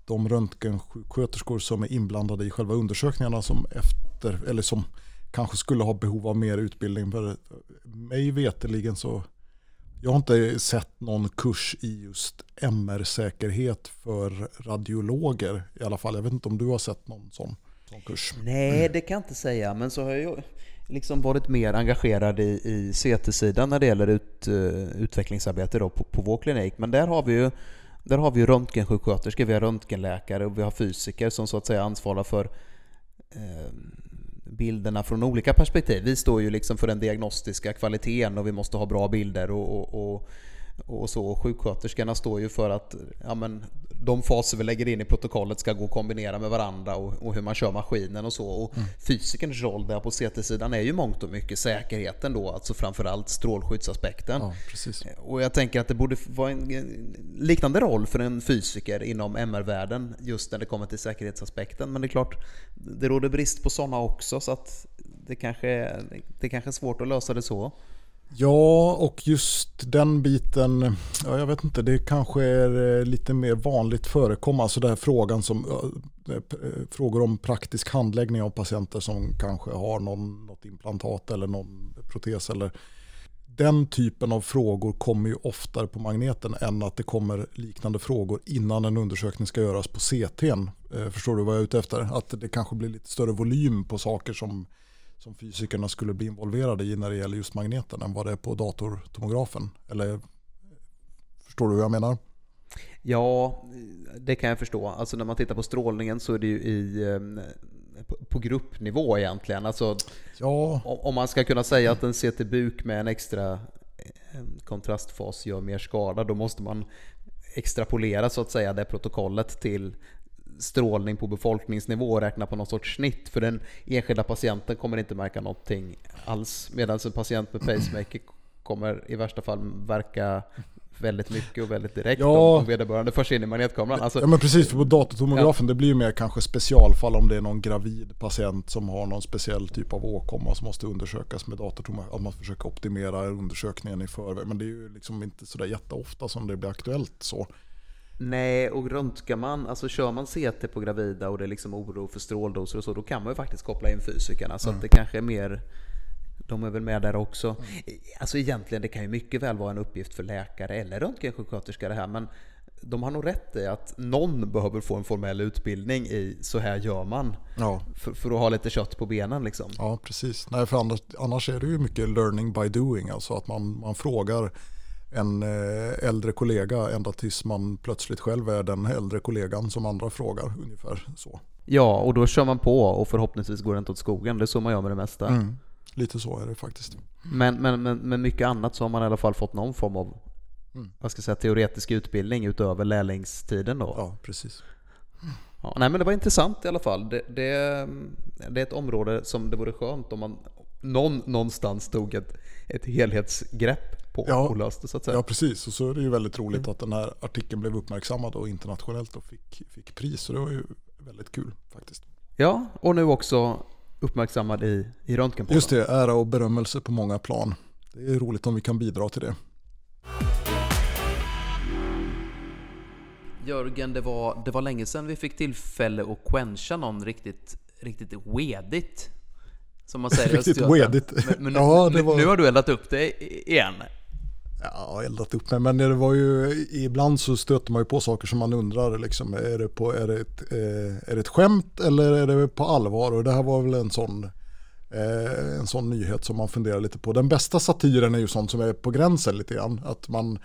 de röntgensjuksköterskor som är inblandade i själva undersökningarna som efter, eller som kanske skulle ha behov av mer utbildning. För mig veteligen så jag har inte sett någon kurs i just MR-säkerhet för radiologer i alla fall. Jag vet inte om du har sett någon sån, sån kurs? Nej, det kan jag inte säga. Men så har jag liksom varit mer engagerad i, i CT-sidan när det gäller ut, eh, utvecklingsarbete då på, på vår klinik. Men där har vi ju där har vi röntgensjuksköterskor, vi har röntgenläkare och vi har fysiker som så att säga ansvarar för eh, bilderna från olika perspektiv. Vi står ju liksom för den diagnostiska kvaliteten och vi måste ha bra bilder och, och, och, och så. Sjuksköterskorna står ju för att ja, men, de faser vi lägger in i protokollet ska gå att kombinera med varandra och, och hur man kör maskinen och så. Och mm. Fysikerns roll där på CT-sidan är ju mångt och mycket säkerheten då, alltså framförallt strålskyddsaspekten. Ja, och jag tänker att det borde vara en liknande roll för en fysiker inom MR-världen just när det kommer till säkerhetsaspekten. Men det är klart, det råder brist på sådana också så att det kanske, det kanske är svårt att lösa det så. Ja, och just den biten, ja, jag vet inte, det kanske är eh, lite mer vanligt förekommande. Alltså den här frågan som, eh, eh, frågor om praktisk handläggning av patienter som kanske har någon, något implantat eller någon protes. Eller, den typen av frågor kommer ju oftare på magneten än att det kommer liknande frågor innan en undersökning ska göras på CT. Förstår du vad jag är ute efter? Att det kanske blir lite större volym på saker som som fysikerna skulle bli involverade i när det gäller just magneten än vad det är på datortomografen? Eller förstår du hur jag menar? Ja, det kan jag förstå. Alltså när man tittar på strålningen så är det ju i, ehm, på gruppnivå egentligen. Alltså, ja. Om man ska kunna säga att en CT-buk med en extra ehm, kontrastfas gör mer skada, då måste man extrapolera så att säga det protokollet till strålning på befolkningsnivå och räkna på någon sorts snitt. För den enskilda patienten kommer inte märka någonting alls. Medan en patient med pacemaker kommer i värsta fall verka väldigt mycket och väldigt direkt ja. om vederbörande förs in i magnetkameran. Alltså, ja men precis, för på datortomografen ja. det blir ju mer kanske specialfall om det är någon gravid patient som har någon speciell typ av åkomma som måste undersökas med datortomografi. Att man försöker optimera undersökningen i förväg. Men det är ju liksom inte sådär jätteofta som det blir aktuellt så. Nej, och röntgar man, alltså kör man CT på gravida och det är liksom oro för stråldoser och så, då kan man ju faktiskt koppla in fysikerna. Så mm. att det kanske är mer, de är väl med där också. Mm. Alltså egentligen, det kan ju mycket väl vara en uppgift för läkare eller röntgensjuksköterska det här, men de har nog rätt i att någon behöver få en formell utbildning i så här gör man. Ja. För, för, att ha lite kött på benen liksom. Ja, precis. Nej, för annars, annars är det ju mycket learning by doing, alltså att man, man frågar en eh, äldre kollega ända tills man plötsligt själv är den äldre kollegan som andra frågar. Ungefär så. Ja, och då kör man på och förhoppningsvis går det inte åt skogen. Det är så man gör med det mesta. Mm, lite så är det faktiskt. Men, men, men, men mycket annat så har man i alla fall fått någon form av mm. vad ska jag säga, teoretisk utbildning utöver lärlingstiden då. Ja, precis. Ja, nej men det var intressant i alla fall. Det, det, det är ett område som det vore skönt om man någon någonstans tog ett, ett helhetsgrepp på ja, och löste så att säga. Ja precis, och så är det ju väldigt roligt mm. att den här artikeln blev uppmärksammad och internationellt och fick, fick pris. Så det var ju väldigt kul faktiskt. Ja, och nu också uppmärksammad i, i Röntgenpodden. Just det, ära och berömmelse på många plan. Det är roligt om vi kan bidra till det. Jörgen, det var, det var länge sedan vi fick tillfälle att quencha någon riktigt, riktigt wedigt. Som man säger Riktigt wedigt. Men, men ja, nu, var... nu har du eldat upp det igen. Ja, eldat upp mig, men det var ju, ibland så stöter man ju på saker som man undrar, liksom, är, det på, är, det ett, eh, är det ett skämt eller är det på allvar? Och det här var väl en sån, eh, en sån nyhet som man funderar lite på. Den bästa satiren är ju sånt som är på gränsen lite grann, att man,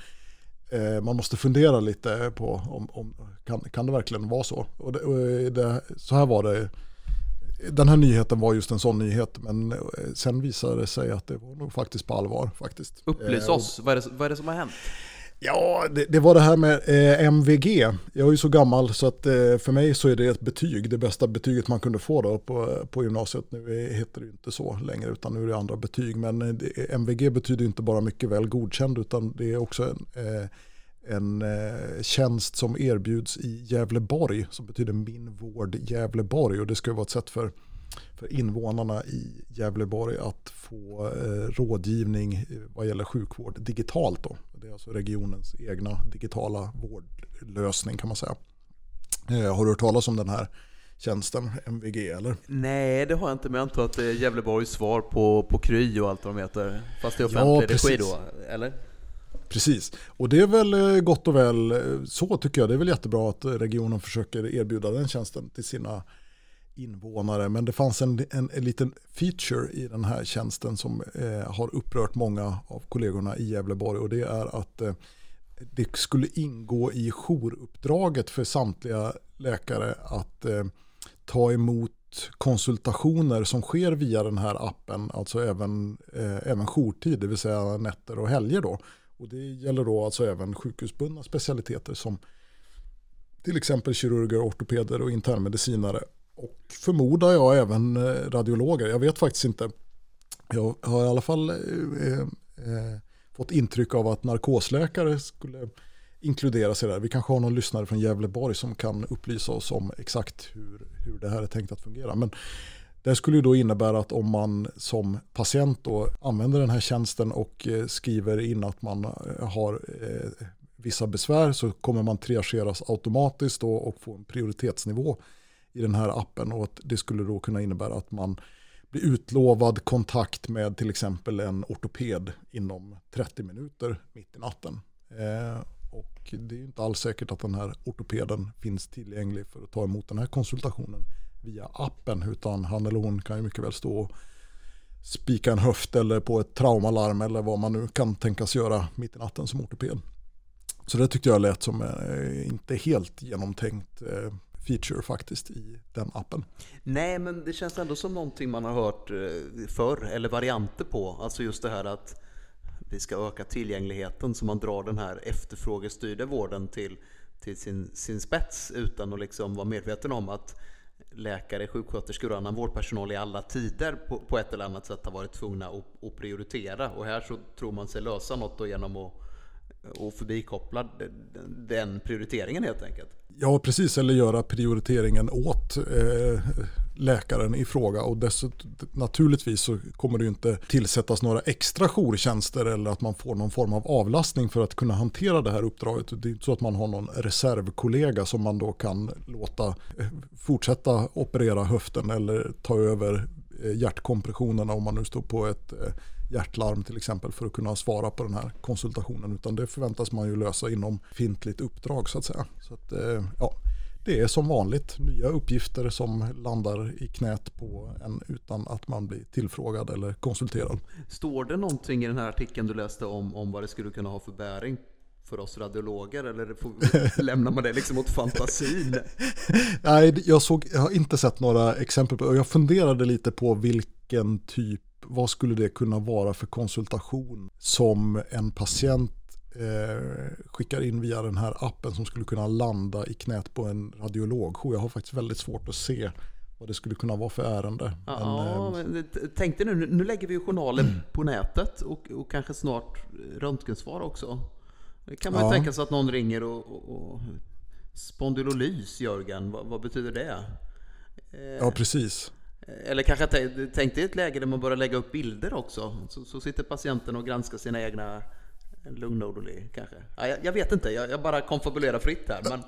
eh, man måste fundera lite på om, om kan, kan det verkligen vara så? Och, det, och det, så här var det den här nyheten var just en sån nyhet men eh, sen visade det sig att det var nog faktiskt på allvar. faktiskt. Upplys eh, oss, vad är, det, vad är det som har hänt? Ja, det, det var det här med eh, MVG. Jag är ju så gammal så att eh, för mig så är det ett betyg, det bästa betyget man kunde få då på, på gymnasiet. Nu heter det ju inte så längre utan nu är det andra betyg. Men eh, MVG betyder inte bara mycket väl godkänd utan det är också en, en eh, tjänst som erbjuds i Gävleborg som betyder Min vård Gävleborg och det ska vara ett sätt för, för invånarna i Gävleborg att få eh, rådgivning vad gäller sjukvård digitalt. Då. Det är alltså regionens egna digitala vårdlösning kan man säga. Eh, har du hört talas om den här tjänsten, MVG eller? Nej, det har jag inte, men jag antar att det är Gävleborgs svar på, på Kry och allt vad de heter. Fast det är offentlig ja, regi då, eller? Precis, och det är väl eh, gott och väl eh, så tycker jag. Det är väl jättebra att regionen försöker erbjuda den tjänsten till sina invånare. Men det fanns en, en, en liten feature i den här tjänsten som eh, har upprört många av kollegorna i Gävleborg och det är att eh, det skulle ingå i jouruppdraget för samtliga läkare att eh, ta emot konsultationer som sker via den här appen, alltså även, eh, även jourtid, det vill säga nätter och helger då. Och det gäller då alltså även sjukhusbundna specialiteter som till exempel kirurger, ortopeder och internmedicinare. Och förmodar jag även eh, radiologer, jag vet faktiskt inte. Jag har i alla fall eh, eh, eh fått intryck av att narkosläkare skulle inkluderas i det här. Vi kanske har någon lyssnare från Gävleborg som kan upplysa oss om exakt hur, hur det här är tänkt att fungera. Men det skulle då innebära att om man som patient då använder den här tjänsten och eh, skriver in att man eh, har eh, vissa besvär så kommer man triageras automatiskt då och få en prioritetsnivå i den här appen och att det skulle då kunna innebära att man blir utlovad kontakt med till exempel en ortoped inom 30 minuter mitt i natten. och det är inte alls säkert att den här ortopeden finns tillgänglig för att ta emot den här konsultationen via appen utan han eller hon kan ju mycket väl stå och spika en höft eller på ett traumalarm eller vad man nu kan tänkas göra mitt i natten som ortoped. Så det tyckte jag lät som eh, inte helt genomtänkt eh, feature faktiskt i den appen. Nej, men det känns ändå som någonting man har hört eh, förr eller varianter på. Alltså just det här att vi ska öka tillgängligheten så man drar den här efterfrågestyrda vården till, till sin, sin spets utan att liksom vara medveten om att läkare, sjuksköterskor och annan vårdpersonal i alla tider på, på ett eller annat sätt har varit tvungna att, att, prioritera. Och här så tror man sig lösa något genom att och förbikoppla den prioriteringen helt enkelt. Ja, precis. Eller göra prioriteringen åt eh, läkaren i fråga. Och dessutom, naturligtvis så kommer det ju inte tillsättas några extra jourtjänster eller att man får någon form av avlastning för att kunna hantera det här uppdraget. Det är inte så att man har någon reservkollega som man då kan låta eh, fortsätta operera höften eller ta över eh, hjärtkompressionerna om man nu står på ett eh, hjärtlarm till exempel för att kunna svara på den här konsultationen. Utan det förväntas man ju lösa inom fintligt uppdrag så att säga. Så att, eh, ja, det är som vanligt nya uppgifter som landar i knät på en utan att man blir tillfrågad eller konsulterad. Står det någonting i den här artikeln du läste om, om vad det skulle kunna ha för bäring för oss radiologer eller får, lämnar man det liksom åt fantasin? Nej, jag, såg, jag har inte sett några exempel på och jag funderade lite på vilken typ vad skulle det kunna vara för konsultation som en patient eh, skickar in via den här appen som skulle kunna landa i knät på en radiolog. Jag har faktiskt väldigt svårt att se vad det skulle kunna vara för ärende. Ja, men, men, tänk dig nu, nu lägger vi journaler mm. på nätet och, och kanske snart röntgensvar också. Det kan man ju ja. tänka sig att någon ringer och, och, och Spondylolys, Jörgen, vad, vad betyder det? Ja, precis. Eller kanske tänk dig ett läge där man börjar lägga upp bilder också. Så, så sitter patienten och granskar sina egna lugn och kanske. Ja, jag, jag, vet inte, jag, jag bara konfabulerar fritt här. Men,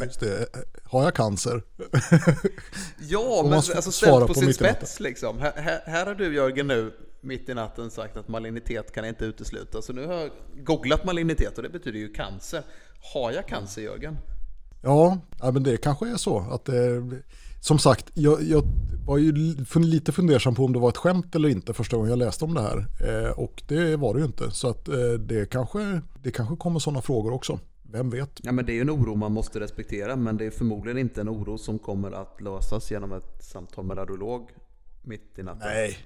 Just det, har jag cancer? ja, men alltså ställt på, på sin spets liksom. Här, här, här har du Jörgen nu mitt i natten sagt att malignitet kan inte uteslutas. Så nu har jag googlat malignitet och det betyder ju cancer. Har jag cancer Jörgen? Ja, men det kanske är så. Att det, som sagt, jag, jag, var ju lite fundersam på om det var ett skämt eller inte första gången jag läste om det här. Eh, och det var det ju inte. Så att, eh, det, kanske, det kanske kommer sådana frågor också. Vem vet? Ja, men det är ju en oro man måste respektera. Men det är förmodligen inte en oro som kommer att lösas genom ett samtal med radiolog mitt i natten. Nej,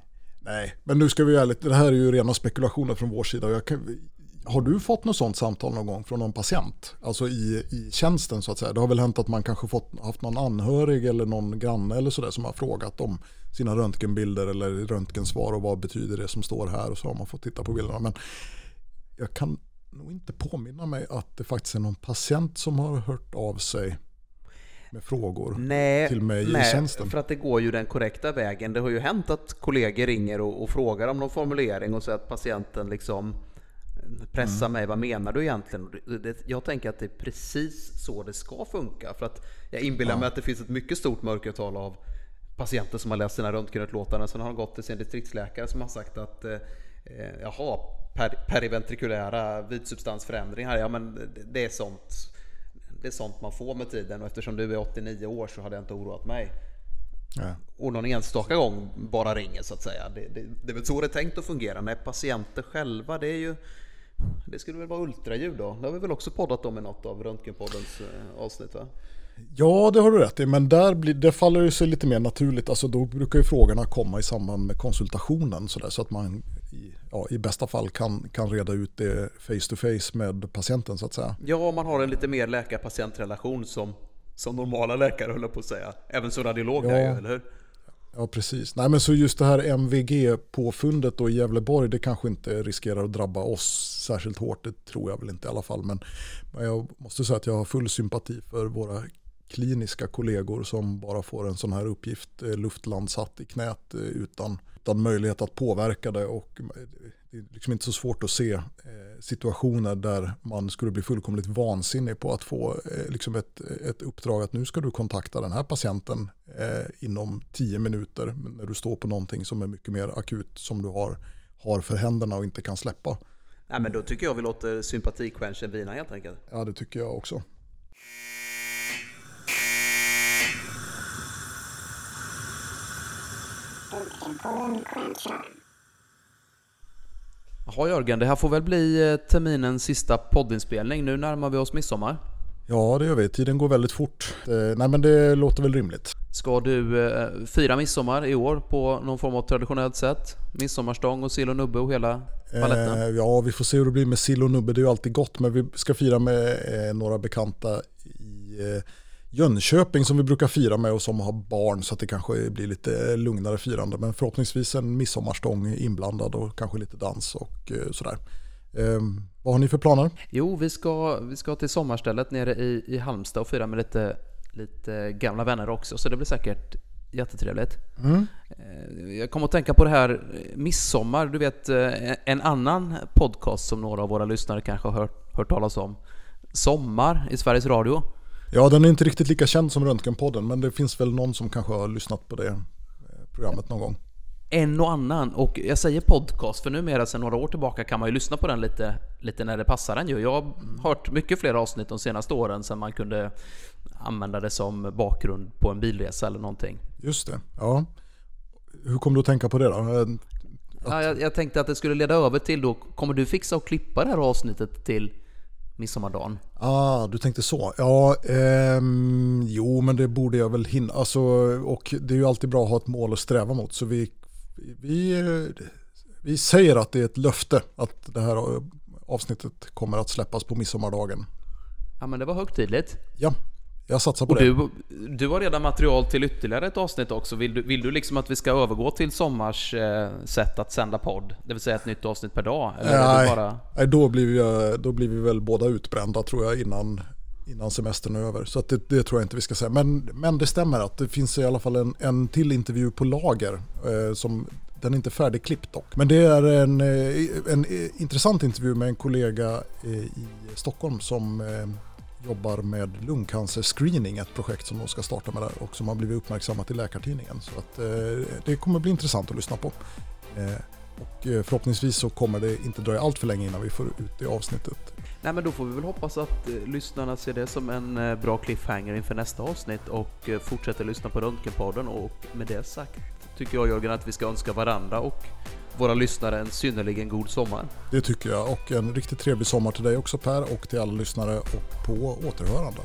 nej. men nu ska vi ärligt, det här är ju rena spekulationer från vår sida. Jag kan, har du fått något sånt samtal någon gång från någon patient? Alltså i, i tjänsten så att säga. Det har väl hänt att man kanske fått, haft någon anhörig eller någon granne eller sådär som har frågat om sina röntgenbilder eller röntgensvar och vad betyder det som står här och så har man fått titta på bilderna. Men jag kan nog inte påminna mig att det faktiskt är någon patient som har hört av sig med frågor nej, till mig nej, i tjänsten. för att det går ju den korrekta vägen. Det har ju hänt att kollegor ringer och, och frågar om någon formulering och så att patienten liksom pressar mm. mig. Vad menar du egentligen? jag tänker att det är precis så det ska funka. För att jag inbillar ja. mig att det finns ett mycket stort mörkertal av patienter som har läst sina röntgenutlåtanden. Sen har de gått till sin distriktsläkare som har sagt att eh, jaha, per, periventrikulära vitsubstansförändringar, ja men det, är sånt det är sånt man får med tiden och eftersom du är 89 år så hade jag inte oroat mig. Ja. Och någon enstaka gång bara ringer så att säga. Det, det, det är väl så det är tänkt att fungera. Nej, patienter själva, det är ju det skulle väl vara ultraljud då? Det har vi väl också poddat om i något av Röntgenpoddens eh, avsnitt va? Ja, det har du rätt i, men där, blir, där faller det sig lite mer naturligt. Alltså då brukar ju frågorna komma i samband med konsultationen så, där, så att man i, ja, i bästa fall kan, kan reda ut det face to face med patienten så att säga. Ja, man har en lite mer läkar-patientrelation som, som normala läkare höll på att säga. Även som radiolog ja. där ju, eller hur? Ja, precis. Nej, men så just det här MVG-påfundet då i Gävleborg, det kanske inte riskerar att drabba oss särskilt hårt. Det tror jag väl inte i alla fall. Men, men jag måste säga att jag har full sympati för våra kliniska kollegor som bara får en sån här uppgift eh, luftlandsatt i knät eh, utan, utan möjlighet att påverka det. Och det är liksom inte så svårt att se eh, situationer där man skulle bli fullkomligt vansinnig på att få liksom ett, ett uppdrag att nu ska du kontakta den här patienten inom tio minuter när du står på någonting som är mycket mer akut som du har, har för händerna och inte kan släppa. Nej, men då tycker jag vi låter sympatikvenchen vina helt enkelt. Ja, det tycker jag också. Jaha Jörgen, det här får väl bli eh, terminens sista poddinspelning. Nu närmar vi oss midsommar. Ja, det gör vi. Tiden går väldigt fort. Eh, nej, men det låter väl rimligt. Ska du eh, fira midsommar i år på någon form av traditionellt sätt? Midsommarstång och sill och nubbe och hela paletten? Eh, ja, vi får se hur det blir med sill och nubbe. Det är ju alltid gott, men vi ska fira med eh, några bekanta i Jönköping som vi brukar fira med och som har barn så att det kanske blir lite lugnare firande. Men förhoppningsvis en midsommarstång inblandad och kanske lite dans och eh, sådär. Eh, vad har ni för planer? Jo, vi ska, vi ska till sommarstället nere i, i Halmstad och fira med lite, lite gamla vänner också. Så det blir säkert jättetrevligt. Mm. Eh, jag kommer att tänka på det här midsommar. Du vet eh, en annan podcast som några av våra lyssnare kanske har hört, hört talas om. Sommar i Sveriges Radio. Ja, den är inte riktigt lika känd som Röntgenpodden, men det finns väl någon som kanske har lyssnat på det eh, programmet någon gång. En och annan, och jag säger podcast för numera sedan några år tillbaka kan man ju lyssna på den lite, lite när det passar en ju. Jag har hört mycket fler avsnitt de senaste åren sen man kunde använda det som bakgrund på en bilresa eller någonting. Just det, ja. Hur kom du att tänka på det då? Att... Ja, jag, jag, tänkte att det skulle leda över till då, kommer du fixa och klippa det här avsnittet till midsommardagen? Ah, du tänkte så. Ja, ehm, jo men det borde jag väl hinna. Alltså, och det är ju alltid bra att ha ett mål att sträva mot. Så vi, vi, vi säger att det är ett löfte att det här avsnittet kommer att släppas på midsommardagen. Ja men det var högtidligt. Ja, jag satsar på och det. Du, du har redan material till ytterligare ett avsnitt också. Vill du, vill du liksom att vi ska övergå till Sommars eh, sätt att sända podd? Det vill säga ett nytt avsnitt per dag? Nej, bara... nej då, blir vi, då blir vi väl båda utbrända tror jag innan, innan semestern är över. Så det, det, tror jag inte vi ska säga. Men, men det stämmer att det finns i alla fall en, en till intervju på lager. Eh, som, den är inte färdigklippt dock. Men det är en, eh, en, en intressant intervju med en kollega eh, i Stockholm som eh, jobbar med lungcancerscreening, ett projekt som de ska starta med där och som har blivit uppmärksammat i Läkartidningen. Så att, eh, det kommer bli intressant att lyssna på. Eh, och eh, förhoppningsvis så kommer det inte dröja allt för länge innan vi får ut det avsnittet. Nej men då får vi väl hoppas att eh, lyssnarna ser det som en eh, bra cliffhanger inför nästa avsnitt och fortsätter lyssna på Röntgenpodden och med det sagt tycker jag Jörgen att vi ska önska varandra och våra lyssnare en synnerligen god sommar. Det tycker jag och en riktigt trevlig sommar till dig också Per och till alla lyssnare och på återhörande.